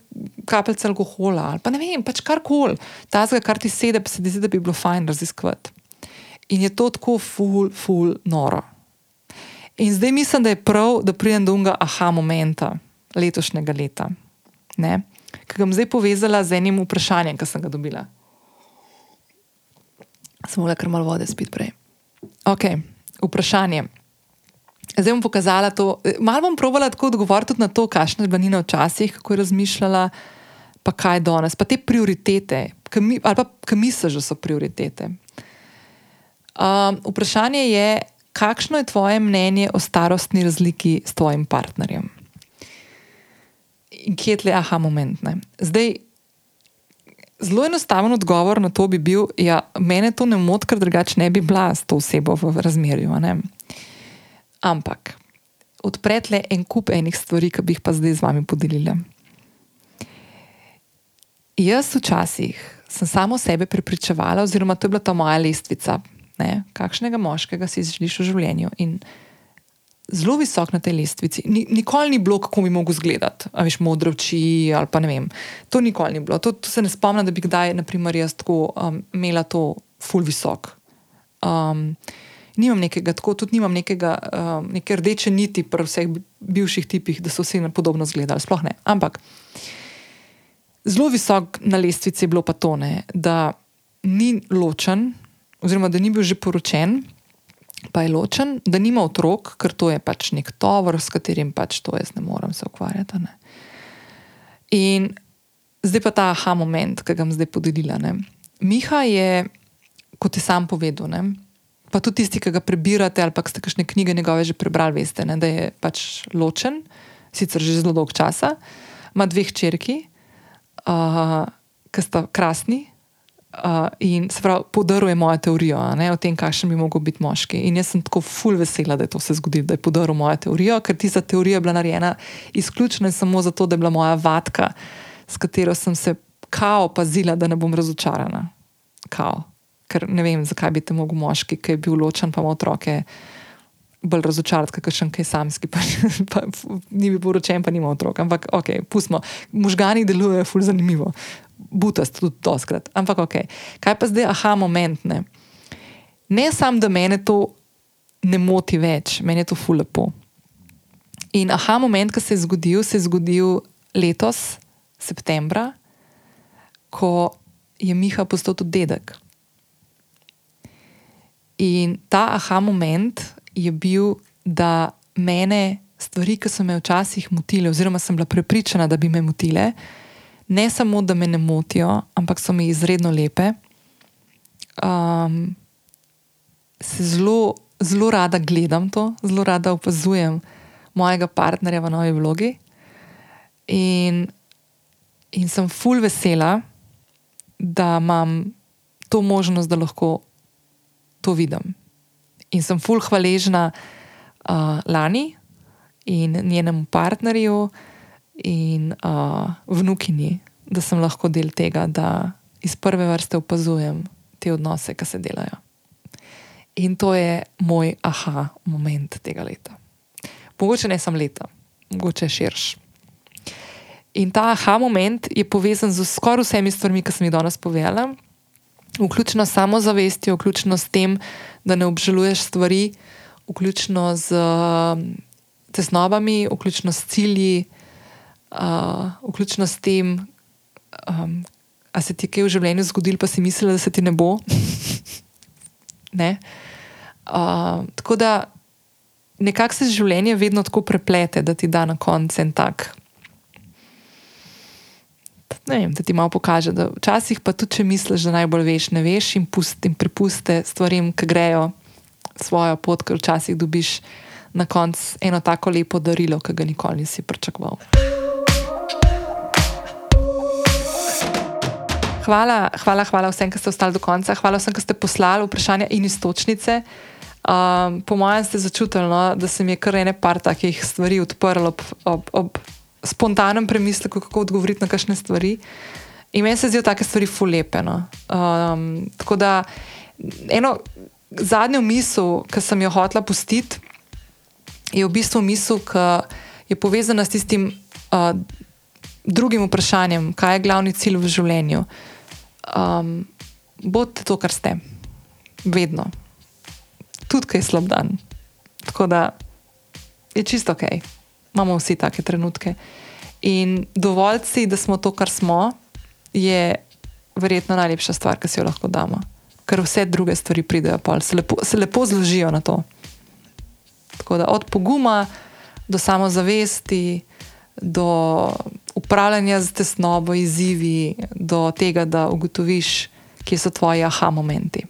kapljice alkohola ali pa ne vem, pač karkoli, ta zga, kar ti sedi, pa se zdi, da bi bilo fajn raziskovati. In je to tako ful, ful, noro. In zdaj mislim, da je prav, da pridem do unga aha momenta letošnjega leta, ki ga bom zdaj povezala z enim vprašanjem, ki sem ga dobila. Samo le kar malo vode spit prej. Ok, vprašanje. Zdaj bom pokazala to. Malo bom provala tako odgovoriti tudi na to, kakšna je bila Nina včasih, kako je razmišljala, pa kaj je danes, pa te prioritete, mi, ali pa kaj misliš, da so prioritete. Um, vprašanje je, kakšno je tvoje mnenje o starostni razliki s tvojim partnerjem? In kje je tle aha moment? Ne? Zdaj, zelo enostaven odgovor na to bi bil, da ja, mene to ne moti, ker drugače ne bi bila s to osebo v razmerju. Ampak odpretle en kup enih stvari, ki bi jih pa zdaj z vami podelila. Jaz včasih sem samo sebe prepričevala, oziroma to je bila ta moja lestvica, ne, kakšnega moškega si želiš v življenju. In zelo visok na tej lestvici, ni, nikoli ni bilo, kako bi mogel izgledati, a veš, modre oči ali pa ne vem. To nikoli ni bilo. To, to se ne spomnim, da bi kdaj, naprimer, jaz tako um, imela to full visok. Um, nimam nekega, tako tudi nimam nekega, um, neke rdeče niti pri vseh bivših tipih, da so vsi podobno izgledali. Sploh ne. Ampak. Zelo visok na lestvici je bilo pa to, ne, da ni ločen, oziroma da ni bil že poročen, pa je ločen, da nima otrok, ker to je pač nek tovor, s katerim pač to jaz ne morem se ukvarjati. Ne. In zdaj pa ta aha moment, ki ga bom zdaj podelila. Ne. Miha je, kot je sam povedal, ne, pa tudi tisti, ki ga prebirate ali pa ste kakšne knjige njegove že prebrali, veste, ne, da je pač ločen, sicer že zelo dolgo časa, ima dve hčerki, uh, ki sta krasni. Uh, in se pravi, podaruje mojo teorijo ne, o tem, kakšen bi lahko bil moški. In jaz sem tako ful vesela, da je to se zgodilo, da je podaril mojo teorijo, ker tista teorija je bila narejena izključno in samo zato, da je bila moja vatka, s katero sem se kao pazila, da ne bom razočarana. Kao. Ker ne vem, zakaj bi te mogel moški, ki je bil ločen, pa ima otroke bolj razočarati, kot še kaj samski. Pa, pa, ni bil poročen, pa nima otrok. Ampak, ok, pustimo. Možgani delujejo ful zanimivo. Butast tudi doskrat. Ampak, ok. Kaj pa zdaj, aha, moment. Ne, samo, da mene to ne moti več, meni je to ful lepo. In aha, moment, ki se je zgodil, se je zgodil letos, septembra, ko je Miha postal tudi dedek. In ta aha moment je bil, da mene stvari, ki so me včasih motile, oziroma sem bila prepričana, da bi me motile, ne samo, da me ne motijo, ampak so mi izredno lepe. Um, se zelo, zelo rada gledam to, zelo rada opazujem mojega partnerja v novi vlogi. In, in sem full vesela, da imam to možnost, da lahko to vidim. In sem fulh hvaležna uh, Lani in njenemu partnerju in uh, vnukini, da sem lahko del tega, da iz prve vrste opazujem te odnose, ki se delajo. In to je moj aha moment tega leta. Mogoče ne samo leta, mogoče širš. In ta aha moment je povezan z skoraj vsemi stvarmi, ki sem jih danes povedala, vključno s samozavestjo, vključno s tem, da ne obžaluješ stvari, vključno z um, tesnobami, vključno s cilji, uh, vključno s tem, um, a se ti je kaj v življenju zgodilo, pa si mislila, da se ti ne bo. ne? Uh, tako da nekako se življenje vedno tako preplete, da ti da na koncu en tak vem, da ti malo pokaže. Da včasih pa tudi, če misliš, da najbolj veš, ne veš in, pust, in prepusti stvarem, ki grejo svojo pot, ker včasih dobiš na koncu eno tako lepo darilo, ki ga nikoli nisi pričakoval. Hvala, hvala, hvala vsem, ki ste ostali do konca. Hvala vsem, ki ste poslali vprašanja in istočnice. Um, po mojem ste začutili, no, da se mi je kar ene par takih stvari odprlo ob, ob, ob spontanem premisleku, kako odgovoriti na kakšne stvari. In meni se zdijo take stvari fulepeno. Um, tako da eno zadnjo misel, ki sem jo hotela pustiti, je v bistvu misel, ki je povezana s tistim uh, drugim vprašanjem, kaj je glavni cilj v življenju. Um, bodite to, kar ste, vedno, tudi kaj je slab dan. Tako da je čisto ok imamo vsi take trenutke. In dovolj si, da smo to, kar smo, je verjetno najlepša stvar, ki si jo lahko damo. Ker vse druge stvari pridejo, pa se lepo, se lepo zložijo na to. Tako da od poguma do samozavesti, do upravljanja z tesnobo, izzivi, do tega, da ugotoviš, kje so tvoji aha momenti.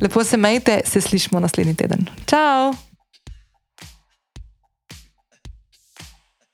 Lepo se majte, se slišmo naslednji teden. Ciao!